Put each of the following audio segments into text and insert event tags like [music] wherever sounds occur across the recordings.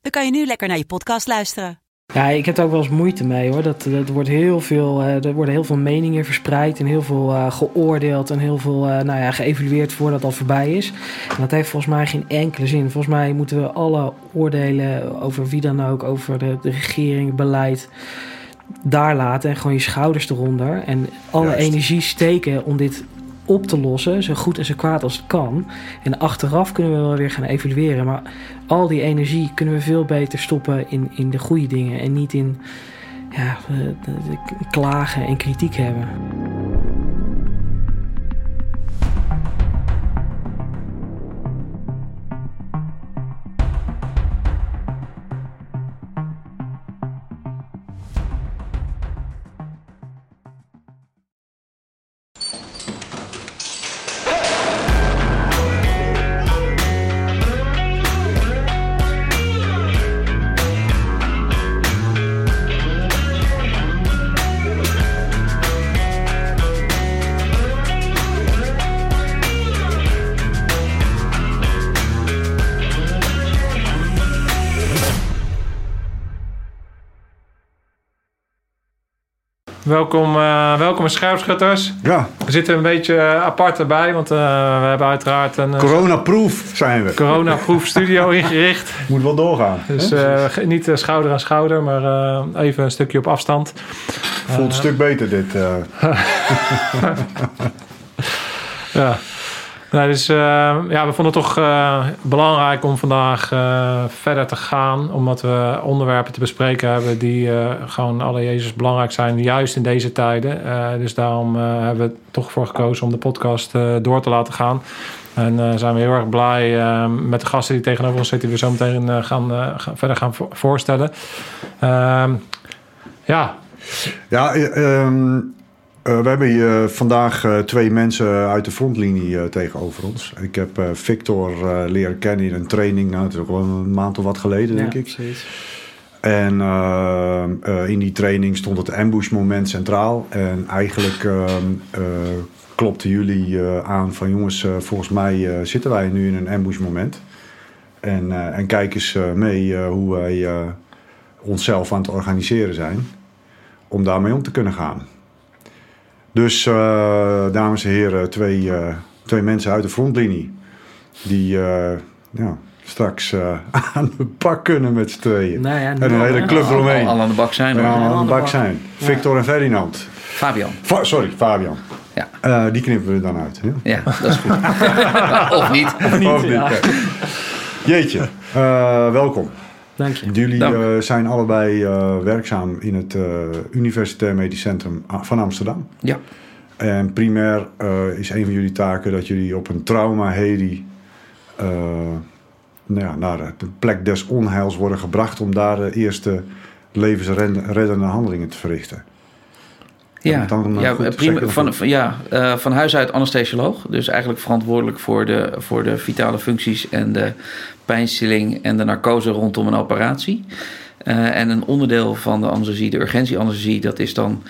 dan kan je nu lekker naar je podcast luisteren. Ja, ik heb er ook wel eens moeite mee hoor. Dat, dat wordt heel veel, eh, er worden heel veel meningen verspreid en heel veel eh, geoordeeld en heel veel uh, nou ja, geëvalueerd voordat het al voorbij is. En dat heeft volgens mij geen enkele zin. Volgens mij moeten we alle oordelen over wie dan ook, over de, de regering, het beleid, daar laten en gewoon je schouders eronder. En alle Juist. energie steken om dit op te lossen, zo goed en zo kwaad als het kan. En achteraf kunnen we wel weer gaan evalueren. Maar al die energie kunnen we veel beter stoppen in, in de goede dingen. En niet in ja, eh, klagen en kritiek hebben. Welkom, eh, welkom Scherpschutters. Ja, We zitten een beetje eh, apart erbij, want eh, we hebben uiteraard een corona-proof zijn we. corona-proof [laughs] studio ingericht. Moet wel doorgaan. Dus niet schouder aan schouder, maar even een stukje op afstand. Voelt een stuk beter dit. [laughs] Ja. Nou, dus eh, ja, we vonden het toch eh, belangrijk om vandaag eh, verder te gaan. Omdat we onderwerpen te bespreken hebben die gewoon alle Jezus belangrijk zijn. Juist in deze tijden. Dus daarom hebben we toch voor gekozen om de podcast door te laten gaan. En zijn we heel erg blij met de gasten die tegenover ons zitten. Die we zo meteen gaan, verder gaan vo- voorstellen. Ehm, ja, Ja, eh, eh, we hebben hier vandaag eh, twee mensen uit de frontlinie eh, tegenover ons. Ik heb eh, Victor eh, leren kennen in een training. Nou, het is ook wel een maand of wat geleden, denk ik. Zoiets. En eh, eh, in die training stond het ambush-moment centraal. En eigenlijk ehm, eh, klopten jullie eh, aan van jongens, eh, volgens mij eh, zitten wij nu in een ambush-moment. En, eh, en kijk eens eh, mee eh, hoe wij eh, onszelf aan het organiseren zijn. Om daarmee om te kunnen gaan. Dus, eh, dames en heren, twee, eh, twee mensen uit de frontlinie. Die eh, ja, straks eh, [laughs] aan de pak kunnen met z'n tweeën. Nou ja, En een nou, hele hè. club eromheen. al aan de bak zijn. En hoor. aan de bak zijn. Victor en Ferdinand. Fabian. Fa- sorry, Fabian. Ja. Eh, die knippen we dan uit. hè? Ja, dat is goed. [laughs] of niet. Of niet, ja. Jeetje, eh, welkom. Dank je. Jullie Dank. eh, zijn allebei eh, werkzaam in het eh, Universitair Medisch Centrum van Amsterdam. Ja. En primair eh, is een van jullie taken dat jullie op een trauma-heli eh, nou ja, naar de plek des onheils worden gebracht om daar de eerste levensreddende handelingen te verrichten. Ja, ja, prima, van, ja eh, van huis uit anesthesioloog. Dus eigenlijk verantwoordelijk voor de, voor de vitale functies en de pijnstilling en de narcose rondom een operatie. Eh, en een onderdeel van de anesthesie, de urgentieanesthesie, dat is dan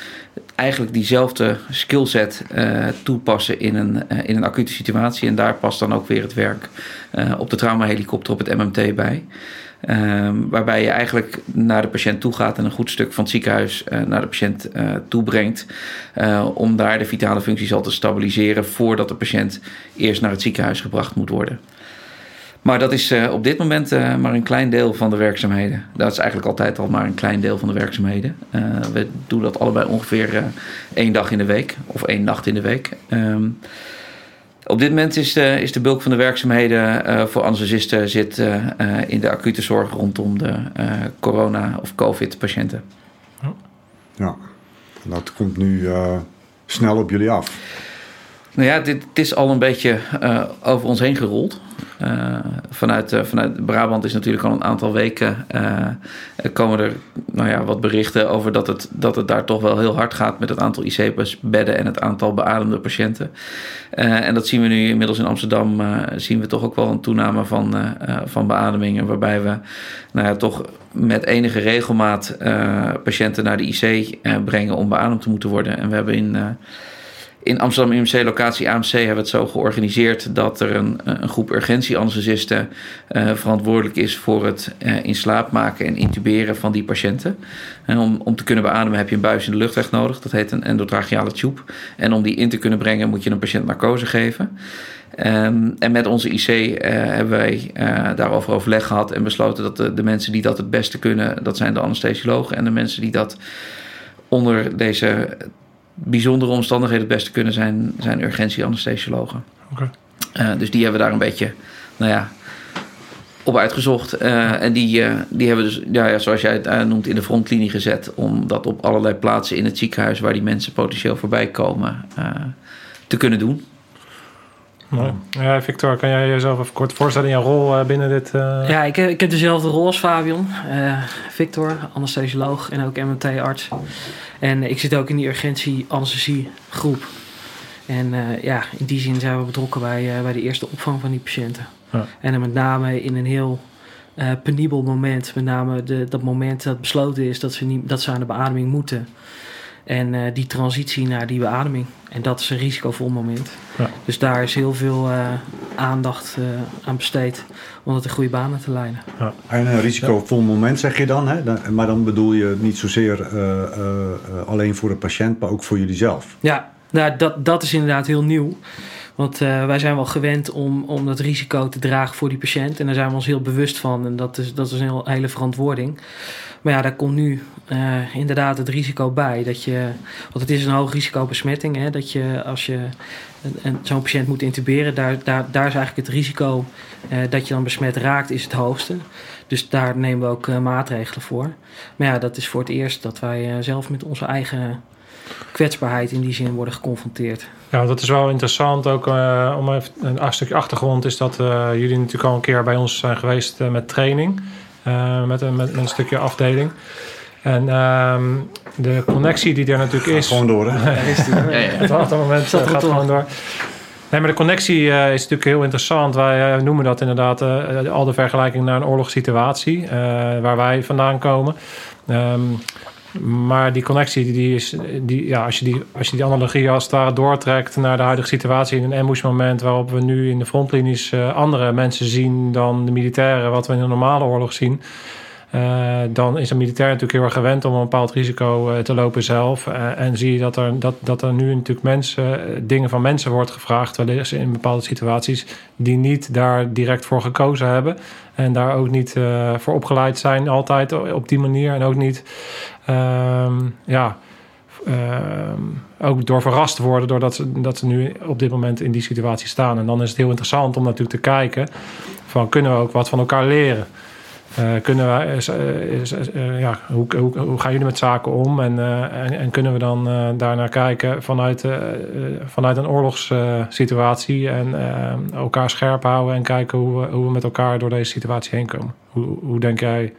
eigenlijk diezelfde skillset eh, toepassen in een, in een acute situatie. En daar past dan ook weer het werk op de traumahelikopter op het MMT bij. Ehm, waarbij je eigenlijk naar de patiënt toe gaat en een goed stuk van het ziekenhuis eh, naar de patiënt eh toebrengt. eh, om daar de vitale functies al te stabiliseren voordat de patiënt eerst naar het ziekenhuis gebracht moet worden. Maar dat is op dit moment maar een klein deel van de werkzaamheden. Dat is eigenlijk altijd al maar een klein deel van de werkzaamheden. We doen dat allebei ongeveer één dag in de week of één nacht in de week. Ehm, op dit moment is de, is de bulk van de werkzaamheden eh, voor anesthesisten zit, eh, eh, in de acute zorg rondom de eh, corona- of covid-patiënten. Ja, dat komt nu eh, snel op jullie af. Nou ja, dit, is al een beetje uh, over ons heen gerold. Uh, vanuit, uh, vanuit Brabant is natuurlijk al een aantal weken komen er nou ja, wat berichten over dat het, dat het daar toch wel heel hard gaat met het aantal IC-bedden en het aantal beademde patiënten. en dat zien we nu inmiddels in Amsterdam, zien we toch ook wel een toename van, van beademingen, waarbij we nou ja, toch met enige regelmaat patiënten naar de IC brengen om beademd te moeten worden. En we hebben in in Amsterdam UMC, locatie AMC, hebben we het zo georganiseerd dat er een, een groep urgentieanesthesisten uh, verantwoordelijk is voor het uh, in slaap maken en intuberen van die patiënten. En om, om te kunnen beademen heb je een buis in de luchtweg nodig, dat heet een endotracheale tube. En om die in te kunnen brengen moet je een patiënt narcose geven. Um, en met onze IC eh, hebben wij daarover overleg gehad en besloten dat de, de mensen die dat het beste kunnen, dat zijn de anesthesiologen. En de mensen die dat onder deze bijzondere omstandigheden het beste kunnen zijn, zijn urgentie-anesthesiologen. Okay. Uh, dus die hebben we daar een beetje, nou ja, op uitgezocht. Uh, en die, uh, die hebben dus, ja, ja, zoals jij het noemt, in de frontlinie gezet. Om dat op allerlei plaatsen in het ziekenhuis waar die mensen potentieel voorbij komen te kunnen doen. Ja, Victor, kan jij jezelf even kort voorstellen in jouw rol binnen dit? Ja, ik heb, ik heb dezelfde rol als Fabian. Victor, anesthesioloog en ook MMT-arts. En ik zit ook in die urgentie-anesthesiegroep. En uh, ja, in die zin zijn we betrokken bij, uh, bij de eerste opvang van die patiënten. Ja. En dan met name in een heel uh, penibel moment. Met name de, dat moment dat besloten is dat ze, niet, dat ze aan de beademing moeten. En uh, die transitie naar die beademing. En dat is een risicovol moment. Ja. Dus daar is heel veel uh, aandacht uh, aan besteed om dat in goede banen te leiden. Ja. En een risicovol moment zeg je dan, hè? maar dan bedoel je niet zozeer alleen voor de patiënt, maar ook voor jullie zelf. Ja, nou, dat, dat is inderdaad heel nieuw. Want wij zijn wel gewend om, om dat risico te dragen voor die patiënt. En daar zijn we ons heel bewust van. En dat is, dat is een heel, hele verantwoording. Maar ja, daar komt nu uh, inderdaad het risico bij. Dat je, want het is een hoog risico besmetting. Hè, dat je als je zo'n patiënt moet intuberen, daar, daar, daar is eigenlijk het risico uh, dat je dan besmet raakt, is het hoogste. Dus daar nemen we ook uh, maatregelen voor. Maar ja, dat is voor het eerst dat wij zelf met onze eigen kwetsbaarheid in die zin worden geconfronteerd. Ja, dat is wel interessant. Ook om even een stukje achtergrond is dat jullie natuurlijk al een keer bij ons zijn geweest met training. Met, een, met, een stukje afdeling. En um, de connectie die er natuurlijk is. Gewoon door, hè? [laughs] ja, is die, ja, ja. Het moment gaat gewoon door. Nee, maar de connectie uh, is natuurlijk heel interessant. Wij uh, noemen dat inderdaad uh, al de vergelijking naar een oorlogssituatie, waar wij vandaan komen. Um, maar die connectie, die is, die, ja, als, je die, als je die analogie als het ware doortrekt naar de huidige situatie in een ambushmoment, waarop we nu in de frontlinies uh, andere mensen zien dan de militairen, wat we in een normale oorlog zien. Uh, dan is een militair natuurlijk heel erg gewend om een bepaald risico uh, te lopen zelf. Uh, en zie je dat er, dat, dat er nu natuurlijk mensen, dingen van mensen wordt gevraagd, wellicht in bepaalde situaties, die niet daar direct voor gekozen hebben. En daar ook niet voor opgeleid zijn, altijd op die manier. En ook niet Um, ja, um, ook door verrast worden doordat ze, dat ze nu op dit moment in die situatie staan. En dan is het heel interessant om natuurlijk te kijken van kunnen we ook wat van elkaar leren. Uh, kunnen we, uh, ja, hoe, hoe, hoe, gaan jullie met zaken om? En, en, en, kunnen we dan daarnaar kijken vanuit, vanuit een oorlogssituatie en elkaar scherp houden en kijken hoe we, hoe we met elkaar door deze situatie heen komen? Hoe, hoe denk jij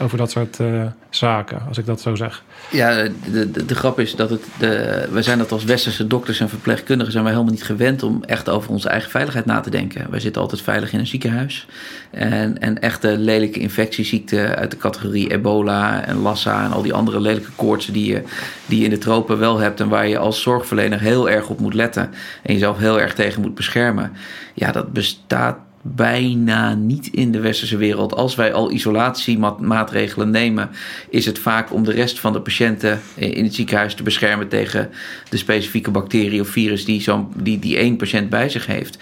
over dat soort uh, zaken, als ik dat zo zeg. Ja, de, de, de, grap is dat het. De, wij zijn dat als westerse dokters en verpleegkundigen zijn wij helemaal niet gewend om echt over onze eigen veiligheid na te denken. Wij zitten altijd veilig in een ziekenhuis. En, en echte lelijke infectieziekten uit de categorie ebola en lassa en al die andere lelijke koortsen die je, die je in de tropen wel hebt en waar je als zorgverlener heel erg op moet letten en jezelf heel erg tegen moet beschermen. Ja, dat bestaat bijna niet in de westerse wereld. Als wij al isolatiemaatregelen nemen, is het vaak om de rest van de patiënten in het ziekenhuis te beschermen tegen de specifieke bacterie of virus die, zo, die, die één patiënt bij zich heeft.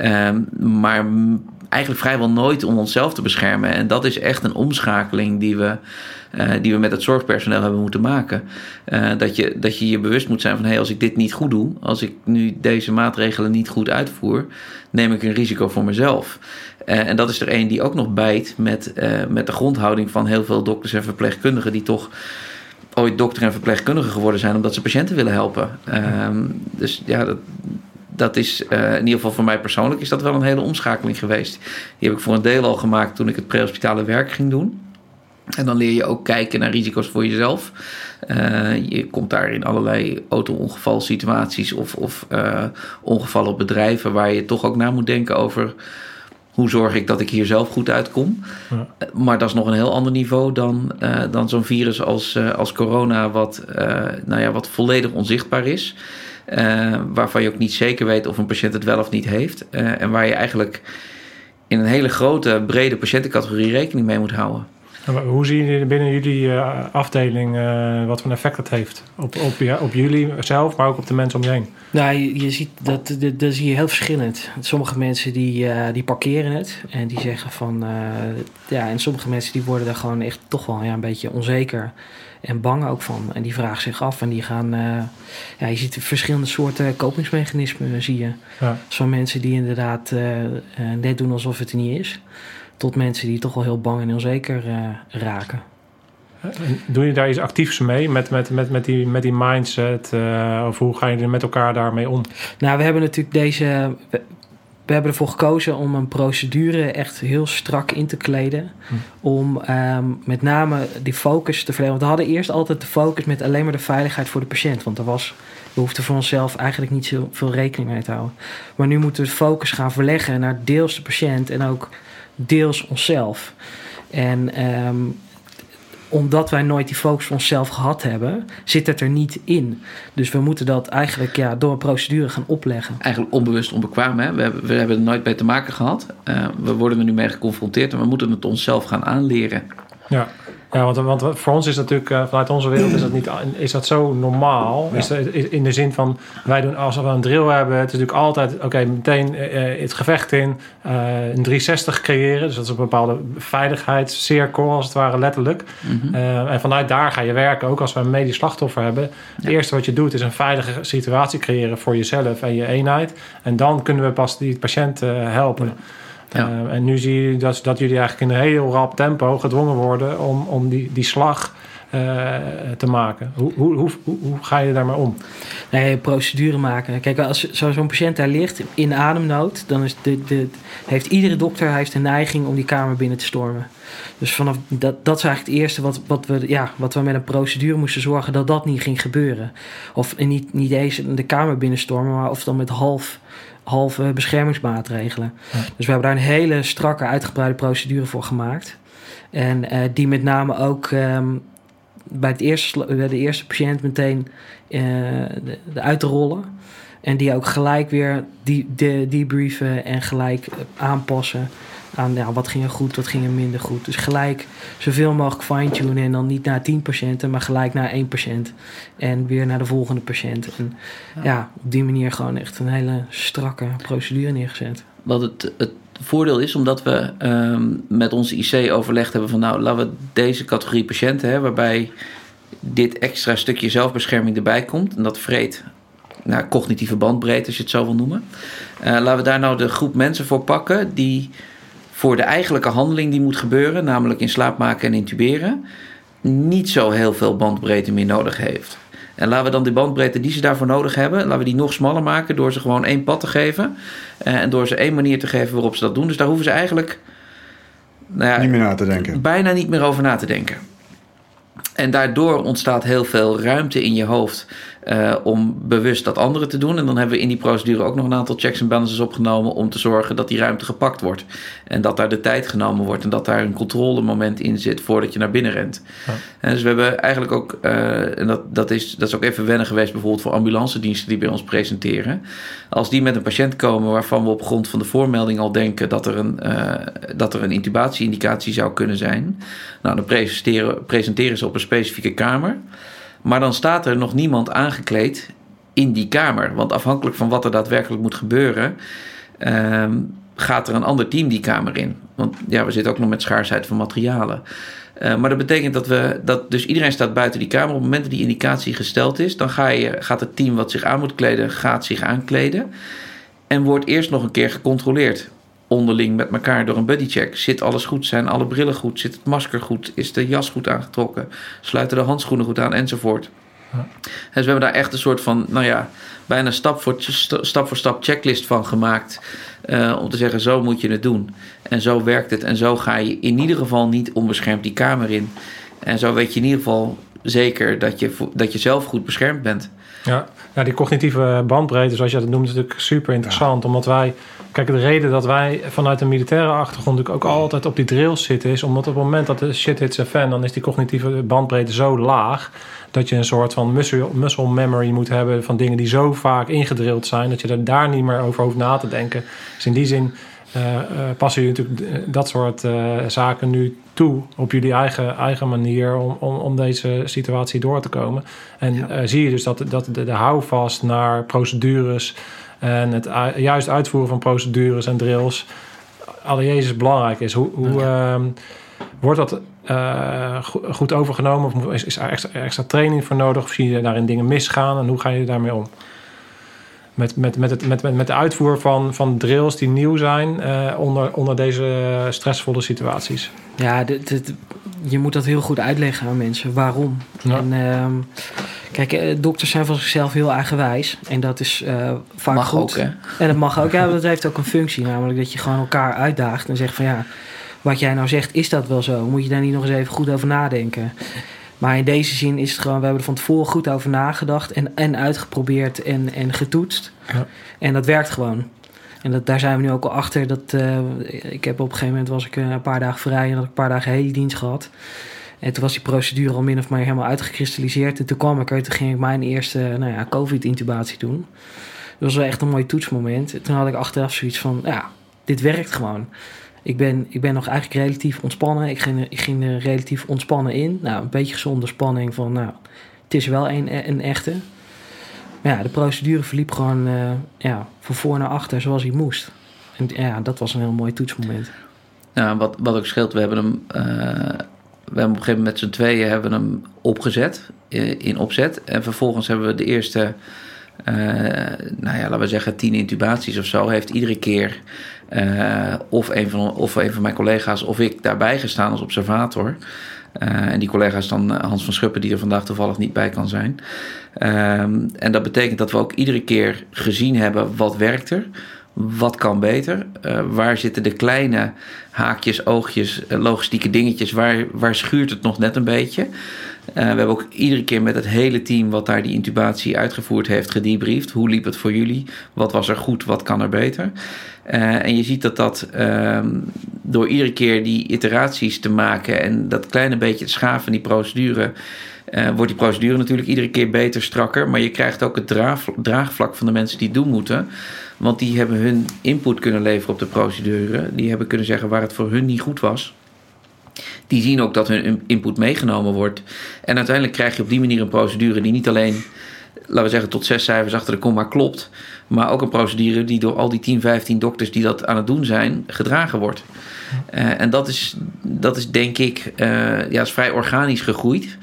Um, maar eigenlijk vrijwel nooit om onszelf te beschermen. En dat is echt een omschakeling die we, uh, die we met het zorgpersoneel hebben moeten maken. Uh, dat, je, dat je je bewust moet zijn van: hé, hey, als ik dit niet goed doe, als ik nu deze maatregelen niet goed uitvoer, neem ik een risico voor mezelf. Uh, en dat is er een die ook nog bijt met, met de grondhouding van heel veel dokters en verpleegkundigen, die toch ooit dokter en verpleegkundige geworden zijn omdat ze patiënten willen helpen. Um, dus ja, dat, dat is in ieder geval voor mij persoonlijk is dat wel een hele omschakeling geweest. Die heb ik voor een deel al gemaakt toen ik het prehospitale werk ging doen. En dan leer je ook kijken naar risico's voor jezelf. je komt daar in allerlei auto-ongevalsituaties of, of ongevallen op bedrijven waar je toch ook na moet denken over hoe zorg ik dat ik hier zelf goed uitkom? Ja. Maar dat is nog een heel ander niveau dan, uh, dan zo'n virus als, als corona, wat, nou ja, wat volledig onzichtbaar is. waarvan je ook niet zeker weet of een patiënt het wel of niet heeft. en waar je eigenlijk in een hele grote, brede patiëntencategorie rekening mee moet houden. Hoe zien jullie binnen jullie uh, afdeling uh, wat voor effect dat heeft? Op, op, op jullie zelf, maar ook op de mensen om je heen? Nou, je, je ziet dat, dat, dat, zie je heel verschillend. Sommige mensen die, uh, die parkeren het en die zeggen van... ja, en sommige mensen die worden er gewoon echt toch wel ja, een beetje onzeker en bang ook van. En die vragen zich af en die gaan... ja, je ziet verschillende soorten kopingsmechanismen, zie je. Ja. Mensen die inderdaad net doen alsof het er niet is tot mensen die toch wel heel bang en onzeker uh, raken. Doe je daar iets actiefs mee met, met, met, met, die, met die mindset? Uh, of hoe ga je er met elkaar daarmee om? Nou, we hebben natuurlijk deze. We, we hebben ervoor gekozen om een procedure echt heel strak in te kleden. Hm. Om um, met name die focus te verlenen. Want we hadden eerst altijd de focus met alleen maar de veiligheid voor de patiënt. Want er was, we hoefden voor onszelf eigenlijk niet zoveel rekening mee te houden. Maar nu moeten we de focus gaan verleggen naar deels de patiënt en ook deels onszelf. En um, omdat wij nooit die focus van onszelf gehad hebben, zit het er niet in. Dus we moeten dat eigenlijk ja, door een procedure gaan opleggen. Eigenlijk onbewust onbekwaam. Hè? We, hebben, we hebben er nooit mee te maken gehad. Uh, we worden er nu mee geconfronteerd en we moeten het onszelf gaan aanleren. Ja. Ja, want, want voor ons is natuurlijk, uh, vanuit onze wereld is dat, niet, is dat zo normaal. Is, in de zin van, wij doen als we een drill hebben, het is natuurlijk altijd, oké, meteen uh, het gevecht in, uh, een 360 creëren. Dus dat is een bepaalde veiligheidscirkel, als het ware letterlijk. Mm -hmm. en vanuit daar ga je werken, ook als we een medisch slachtoffer hebben. Ja. Het eerste wat je doet is een veilige situatie creëren voor jezelf en je eenheid. En dan kunnen we pas die patiënt helpen. Ja. Ja. Uh, en nu zie je dat, dat jullie eigenlijk in een heel rap tempo gedwongen worden om, om die, die slag uh, te maken. Hoe, hoe, hoe, hoe, ga je daarmee om? Nee, procedure maken. Kijk, als zo'n patiënt daar ligt in ademnood, dan is de, de, heeft iedere dokter heeft de neiging om die kamer binnen te stormen. Dus vanaf dat, dat is eigenlijk het eerste wat, wat, we, ja, wat we met een procedure moesten zorgen dat dat niet ging gebeuren. Of niet, niet eens de kamer binnenstormen, maar of dan met half halve beschermingsmaatregelen. Dus we hebben daar een hele strakke, uitgebreide procedure voor gemaakt. En uh, die met name ook um, bij, het eerste, bij de eerste patiënt meteen uh, de, de uit te rollen. En die ook gelijk weer die, de, debriefen en gelijk aanpassen aan ja, wat ging er goed, wat ging er minder goed. Dus gelijk zoveel mogelijk fine-tunen en dan niet naar tien patiënten, maar gelijk naar één patiënt. En weer naar de volgende patiënt. En ja, op die manier gewoon echt een hele strakke procedure neergezet. Wat het, het voordeel is, omdat we um, met onze IC overlegd hebben van nou, laten we deze categorie patiënten hebben, waarbij dit extra stukje zelfbescherming erbij komt. En dat vreet naar cognitieve bandbreedte, als je het zo wil noemen. Uh, laten we daar nou de groep mensen voor pakken die voor de eigenlijke handeling die moet gebeuren, namelijk in slaap maken en intuberen, niet zo heel veel bandbreedte meer nodig heeft. En laten we dan die bandbreedte die ze daarvoor nodig hebben, laten we die nog smaller maken door ze gewoon één pad te geven. Eh, en door ze één manier te geven waarop ze dat doen. Dus daar hoeven ze eigenlijk nou ja, niet meer na te denken. Bijna niet meer over na te denken. En daardoor ontstaat heel veel ruimte in je hoofd uh, om bewust dat andere te doen. En dan hebben we in die procedure ook nog een aantal checks en balances opgenomen om te zorgen dat die ruimte gepakt wordt. En dat daar de tijd genomen wordt en dat daar een controlemoment in zit voordat je naar binnen rent. Ja. En dus we hebben eigenlijk ook, uh, en dat, dat, is, dat is ook even wennen geweest bijvoorbeeld voor ambulancediensten die bij ons presenteren. Als die met een patiënt komen waarvan we op grond van de voormelding al denken dat er een, uh, dat er een intubatie-indicatie zou kunnen zijn. Nou, dan presenteren, presenteren ze op een specifieke kamer. Maar dan staat er nog niemand aangekleed in die kamer. Want afhankelijk van wat er daadwerkelijk moet gebeuren, um, gaat er een ander team die kamer in. Want ja, we zitten ook nog met schaarsheid van materialen. Uh, maar dat betekent dat we dat dus iedereen staat buiten die kamer. Op het moment dat die indicatie gesteld is, dan ga je, gaat het team wat zich aan moet kleden, gaat zich aankleden. En wordt eerst nog een keer gecontroleerd onderling met elkaar door een bodycheck. Zit alles goed? Zijn alle brillen goed? Zit het masker goed? Is de jas goed aangetrokken? Sluiten de handschoenen goed aan? Enzovoort. Dus we hebben daar echt een soort van, nou ja, bijna stap voor stap, voor stap checklist van gemaakt. Uh, om te zeggen, zo moet je het doen. En zo werkt het. En zo ga je in ieder geval niet onbeschermd die kamer in. En zo weet je in ieder geval zeker dat je, dat je zelf goed beschermd bent. Ja, ja die cognitieve bandbreedte, zoals je dat noemt, is natuurlijk super interessant. Omdat wij, kijk, de reden dat wij vanuit een militaire achtergrond natuurlijk ook altijd op die drills zitten, is omdat op het moment dat de shit hits a fan, dan is die cognitieve bandbreedte zo laag dat je een soort van muscle, muscle memory moet hebben van dingen die zo vaak ingedrild zijn, dat je er daar niet meer over hoeft na te denken. Dus in die zin uh, uh, passen jullie natuurlijk dat soort uh, zaken nu toe op jullie eigen, eigen manier om, om, om deze situatie door te komen. En ja. zie je dus dat, dat de, de houvast naar procedures en het juist uitvoeren van procedures en drills alle Jezus belangrijk is. Hoe, hoe ja. Ehm, wordt dat goed overgenomen? Of is, is er extra, extra training voor nodig? Of zie je daarin dingen misgaan? En hoe ga je daarmee om? met, met, met, het, met, met, met de uitvoer van, van drills die nieuw zijn uh, onder, onder deze stressvolle situaties. Ja, dit, dit, je moet dat heel goed uitleggen aan mensen. Waarom? Ja. En, uh, kijk, eh, dokters zijn van zichzelf heel eigenwijs. En dat is uh, vaak mag goed. Ook, hè? En dat mag ook. Ja, dat heeft ook een functie. Namelijk dat je gewoon elkaar uitdaagt en zegt van ja, wat jij nou zegt, is dat wel zo? Moet je daar niet nog eens even goed over nadenken? Maar in deze zin is het gewoon, we hebben er van tevoren goed over nagedacht en, en uitgeprobeerd en, en getoetst. Ja. En dat werkt gewoon. En dat, daar zijn we nu ook al achter. Dat, uh, ik heb op een gegeven moment was ik een paar dagen vrij en had ik een paar dagen hele dienst gehad. En toen was die procedure al min of meer helemaal uitgekristalliseerd. En toen kwam ik er, toen ging ik mijn eerste nou ja, COVID-intubatie doen. Dat was wel echt een mooi toetsmoment. En toen had ik achteraf zoiets van, ja, dit werkt gewoon. Ik ben, ik ben nog eigenlijk relatief ontspannen. Ik ging, ik ging er relatief ontspannen in. Nou, een beetje gezonde spanning van, nou, het is wel een, een echte. Maar ja, de procedure verliep gewoon uh, ja, van voor naar achter zoals hij moest. En ja, dat was een heel mooi toetsmoment. Nou, wat, wat ook scheelt, we hebben hem... Uh, we hebben op een gegeven moment met z'n tweeën hebben hem opgezet, in, opzet. En vervolgens hebben we de eerste, uh, nou ja, laten we zeggen tien intubaties of zo... heeft iedere keer uh, of, een van, of een van mijn collega's of ik daarbij gestaan als observator. Uh, en die collega is dan Hans van Schuppen, die er vandaag toevallig niet bij kan zijn. Um, en dat betekent dat we ook iedere keer gezien hebben wat werkt er, wat kan beter, uh, waar zitten de kleine haakjes, oogjes, logistieke dingetjes, waar, waar schuurt het nog net een beetje. Uh, we hebben ook iedere keer met het hele team wat daar die intubatie uitgevoerd heeft gedebriefd. Hoe liep het voor jullie? Wat was er goed? Wat kan er beter? En je ziet dat dat uh, door iedere keer die iteraties te maken en dat kleine beetje te schaven, die procedure, wordt die procedure natuurlijk iedere keer beter, strakker. Maar je krijgt ook het draag, draagvlak van de mensen die het doen moeten. Want die hebben hun input kunnen leveren op de procedure. Die hebben kunnen zeggen waar het voor hun niet goed was. Die zien ook dat hun input meegenomen wordt. En uiteindelijk krijg je op die manier een procedure die niet alleen, laten we zeggen, tot zes cijfers achter de komma klopt. Maar ook een procedure die door al die 10, 15 dokters die dat aan het doen zijn, gedragen wordt. Uh, en dat is, dat is denk ik, uh, ja, is vrij organisch gegroeid.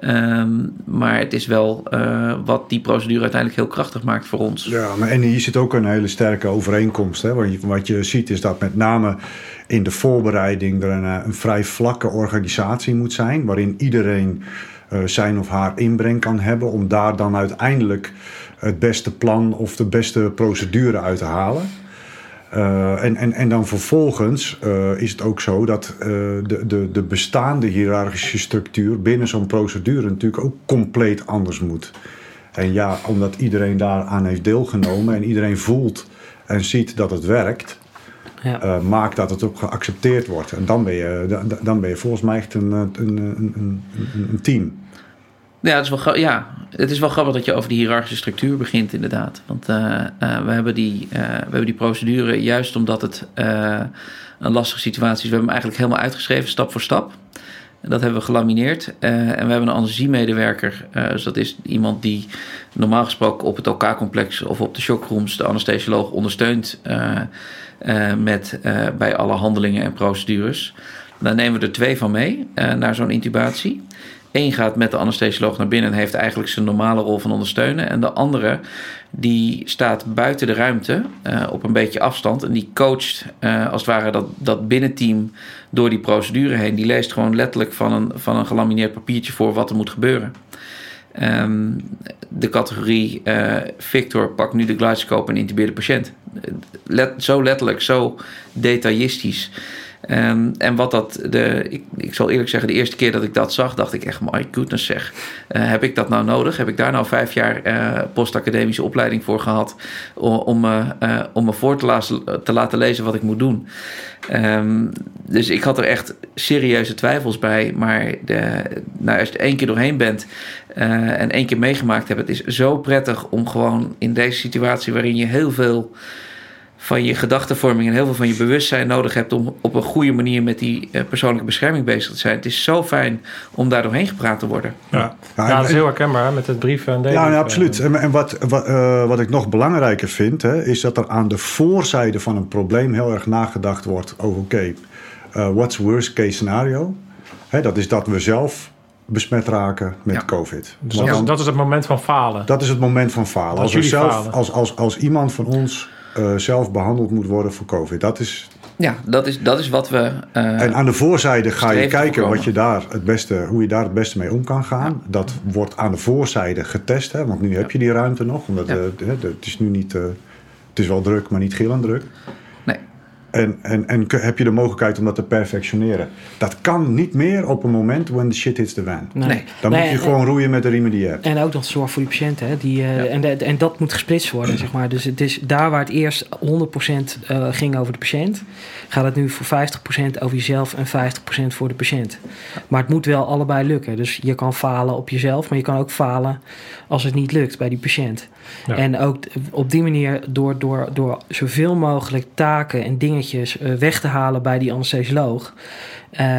Um, maar het is wel uh, wat die procedure uiteindelijk heel krachtig maakt voor ons. Ja, maar en hier zit ook een hele sterke overeenkomst. Hè? Want wat je ziet is dat met name in de voorbereiding er een, een vrij vlakke organisatie moet zijn. Waarin iedereen uh, zijn of haar inbreng kan hebben. Om daar dan uiteindelijk het beste plan of de beste procedure uit te halen. Uh, en, en, en dan vervolgens uh, is het ook zo dat uh, de, de, de bestaande hiërarchische structuur binnen zo'n procedure natuurlijk ook compleet anders moet. En ja, omdat iedereen daaraan heeft deelgenomen en iedereen voelt en ziet dat het werkt, ja. maakt dat het ook geaccepteerd wordt. En dan ben je, dan, dan ben je volgens mij echt een, een, een, een, een team. Ja het, is wel, ja, het is wel grappig dat je over die hiërarchische structuur begint, inderdaad. Want uh, uh, we, hebben die, uh, we hebben die procedure juist omdat het een lastige situatie is. We hebben hem eigenlijk helemaal uitgeschreven, stap voor stap. Dat hebben we gelamineerd. en we hebben een anesthesiemedewerker. dus dat is iemand die normaal gesproken op het OK-complex of op de shockrooms de anesthesioloog ondersteunt met, bij alle handelingen en procedures. Daar nemen we er twee van mee naar zo'n intubatie. Eén gaat met de anesthesioloog naar binnen en heeft eigenlijk zijn normale rol van ondersteunen. En de andere die staat buiten de ruimte uh, op een beetje afstand. En die coacht uh, als het ware dat, dat binnenteam door die procedure heen. Die leest gewoon letterlijk van een, van een gelamineerd papiertje voor wat er moet gebeuren. Ehm, de categorie uh, Victor pakt nu de glycoscope en intubeert de patiënt. Zo letterlijk, zo detailistisch. Um, en wat dat, de, ik, ik zal eerlijk zeggen, de eerste keer dat ik dat zag, dacht ik echt, my goodness zeg. Uh, heb ik dat nou nodig? Heb ik daar nou vijf jaar uh, postacademische opleiding voor gehad om, om, uh, om me voor te, laten, te laten lezen wat ik moet doen? Um, dus ik had er echt serieuze twijfels bij. Maar de, nou, als je één keer doorheen bent en één keer meegemaakt hebt, het is zo prettig om gewoon in deze situatie waarin je heel veel van je gedachtenvorming en heel veel van je bewustzijn nodig hebt om op een goede manier met die uh, persoonlijke bescherming bezig te zijn. Het is zo fijn om daar doorheen gepraat te worden. Ja, ja, ja dat is heel herkenbaar met het brieven en Ja, ja absoluut. En, en wat, wat, uh, wat ik nog belangrijker vind, hè, is dat er aan de voorzijde van een probleem heel erg nagedacht wordt over oké, okay, uh, what's worst case scenario? Hè, dat is dat we zelf besmet raken met ja. COVID. Dus dat, is, dat is het moment van falen. Dat is het moment van falen. Als, als, zelf, falen. Als, als, als iemand van ons uh, zelf behandeld moet worden voor COVID. Dat is. Ja, dat is, dat is wat we. Uh, en aan de voorzijde ga je kijken wat je daar het beste, hoe je daar het beste mee om kan gaan. Ja. Dat wordt aan de voorzijde getest, hè, want nu heb je die ruimte nog. Omdat uh, het is nu niet. Het is wel druk, maar niet gillend druk. En, en, en heb je de mogelijkheid om dat te perfectioneren. Dat kan niet meer op een moment when the shit hits the van. Nee. Dan Nee, moet je en- gewoon roeien met de riemen die je hebt. En ook nog zorg voor die patiënten. Hè? Die, eh, en, de- en dat moet gesplitst worden, zeg maar. Dus het is daar waar het eerst 100% eh, ging over de patiënt... gaat het nu voor 50% over jezelf en 50% voor de patiënt. Maar het moet wel allebei lukken. Dus je kan falen op jezelf... maar je kan ook falen als het niet lukt bij die patiënt. Ja. En ook op die manier door, door, door zoveel mogelijk taken en dingetjes eh, weg te halen bij die anesthesioloog, eh,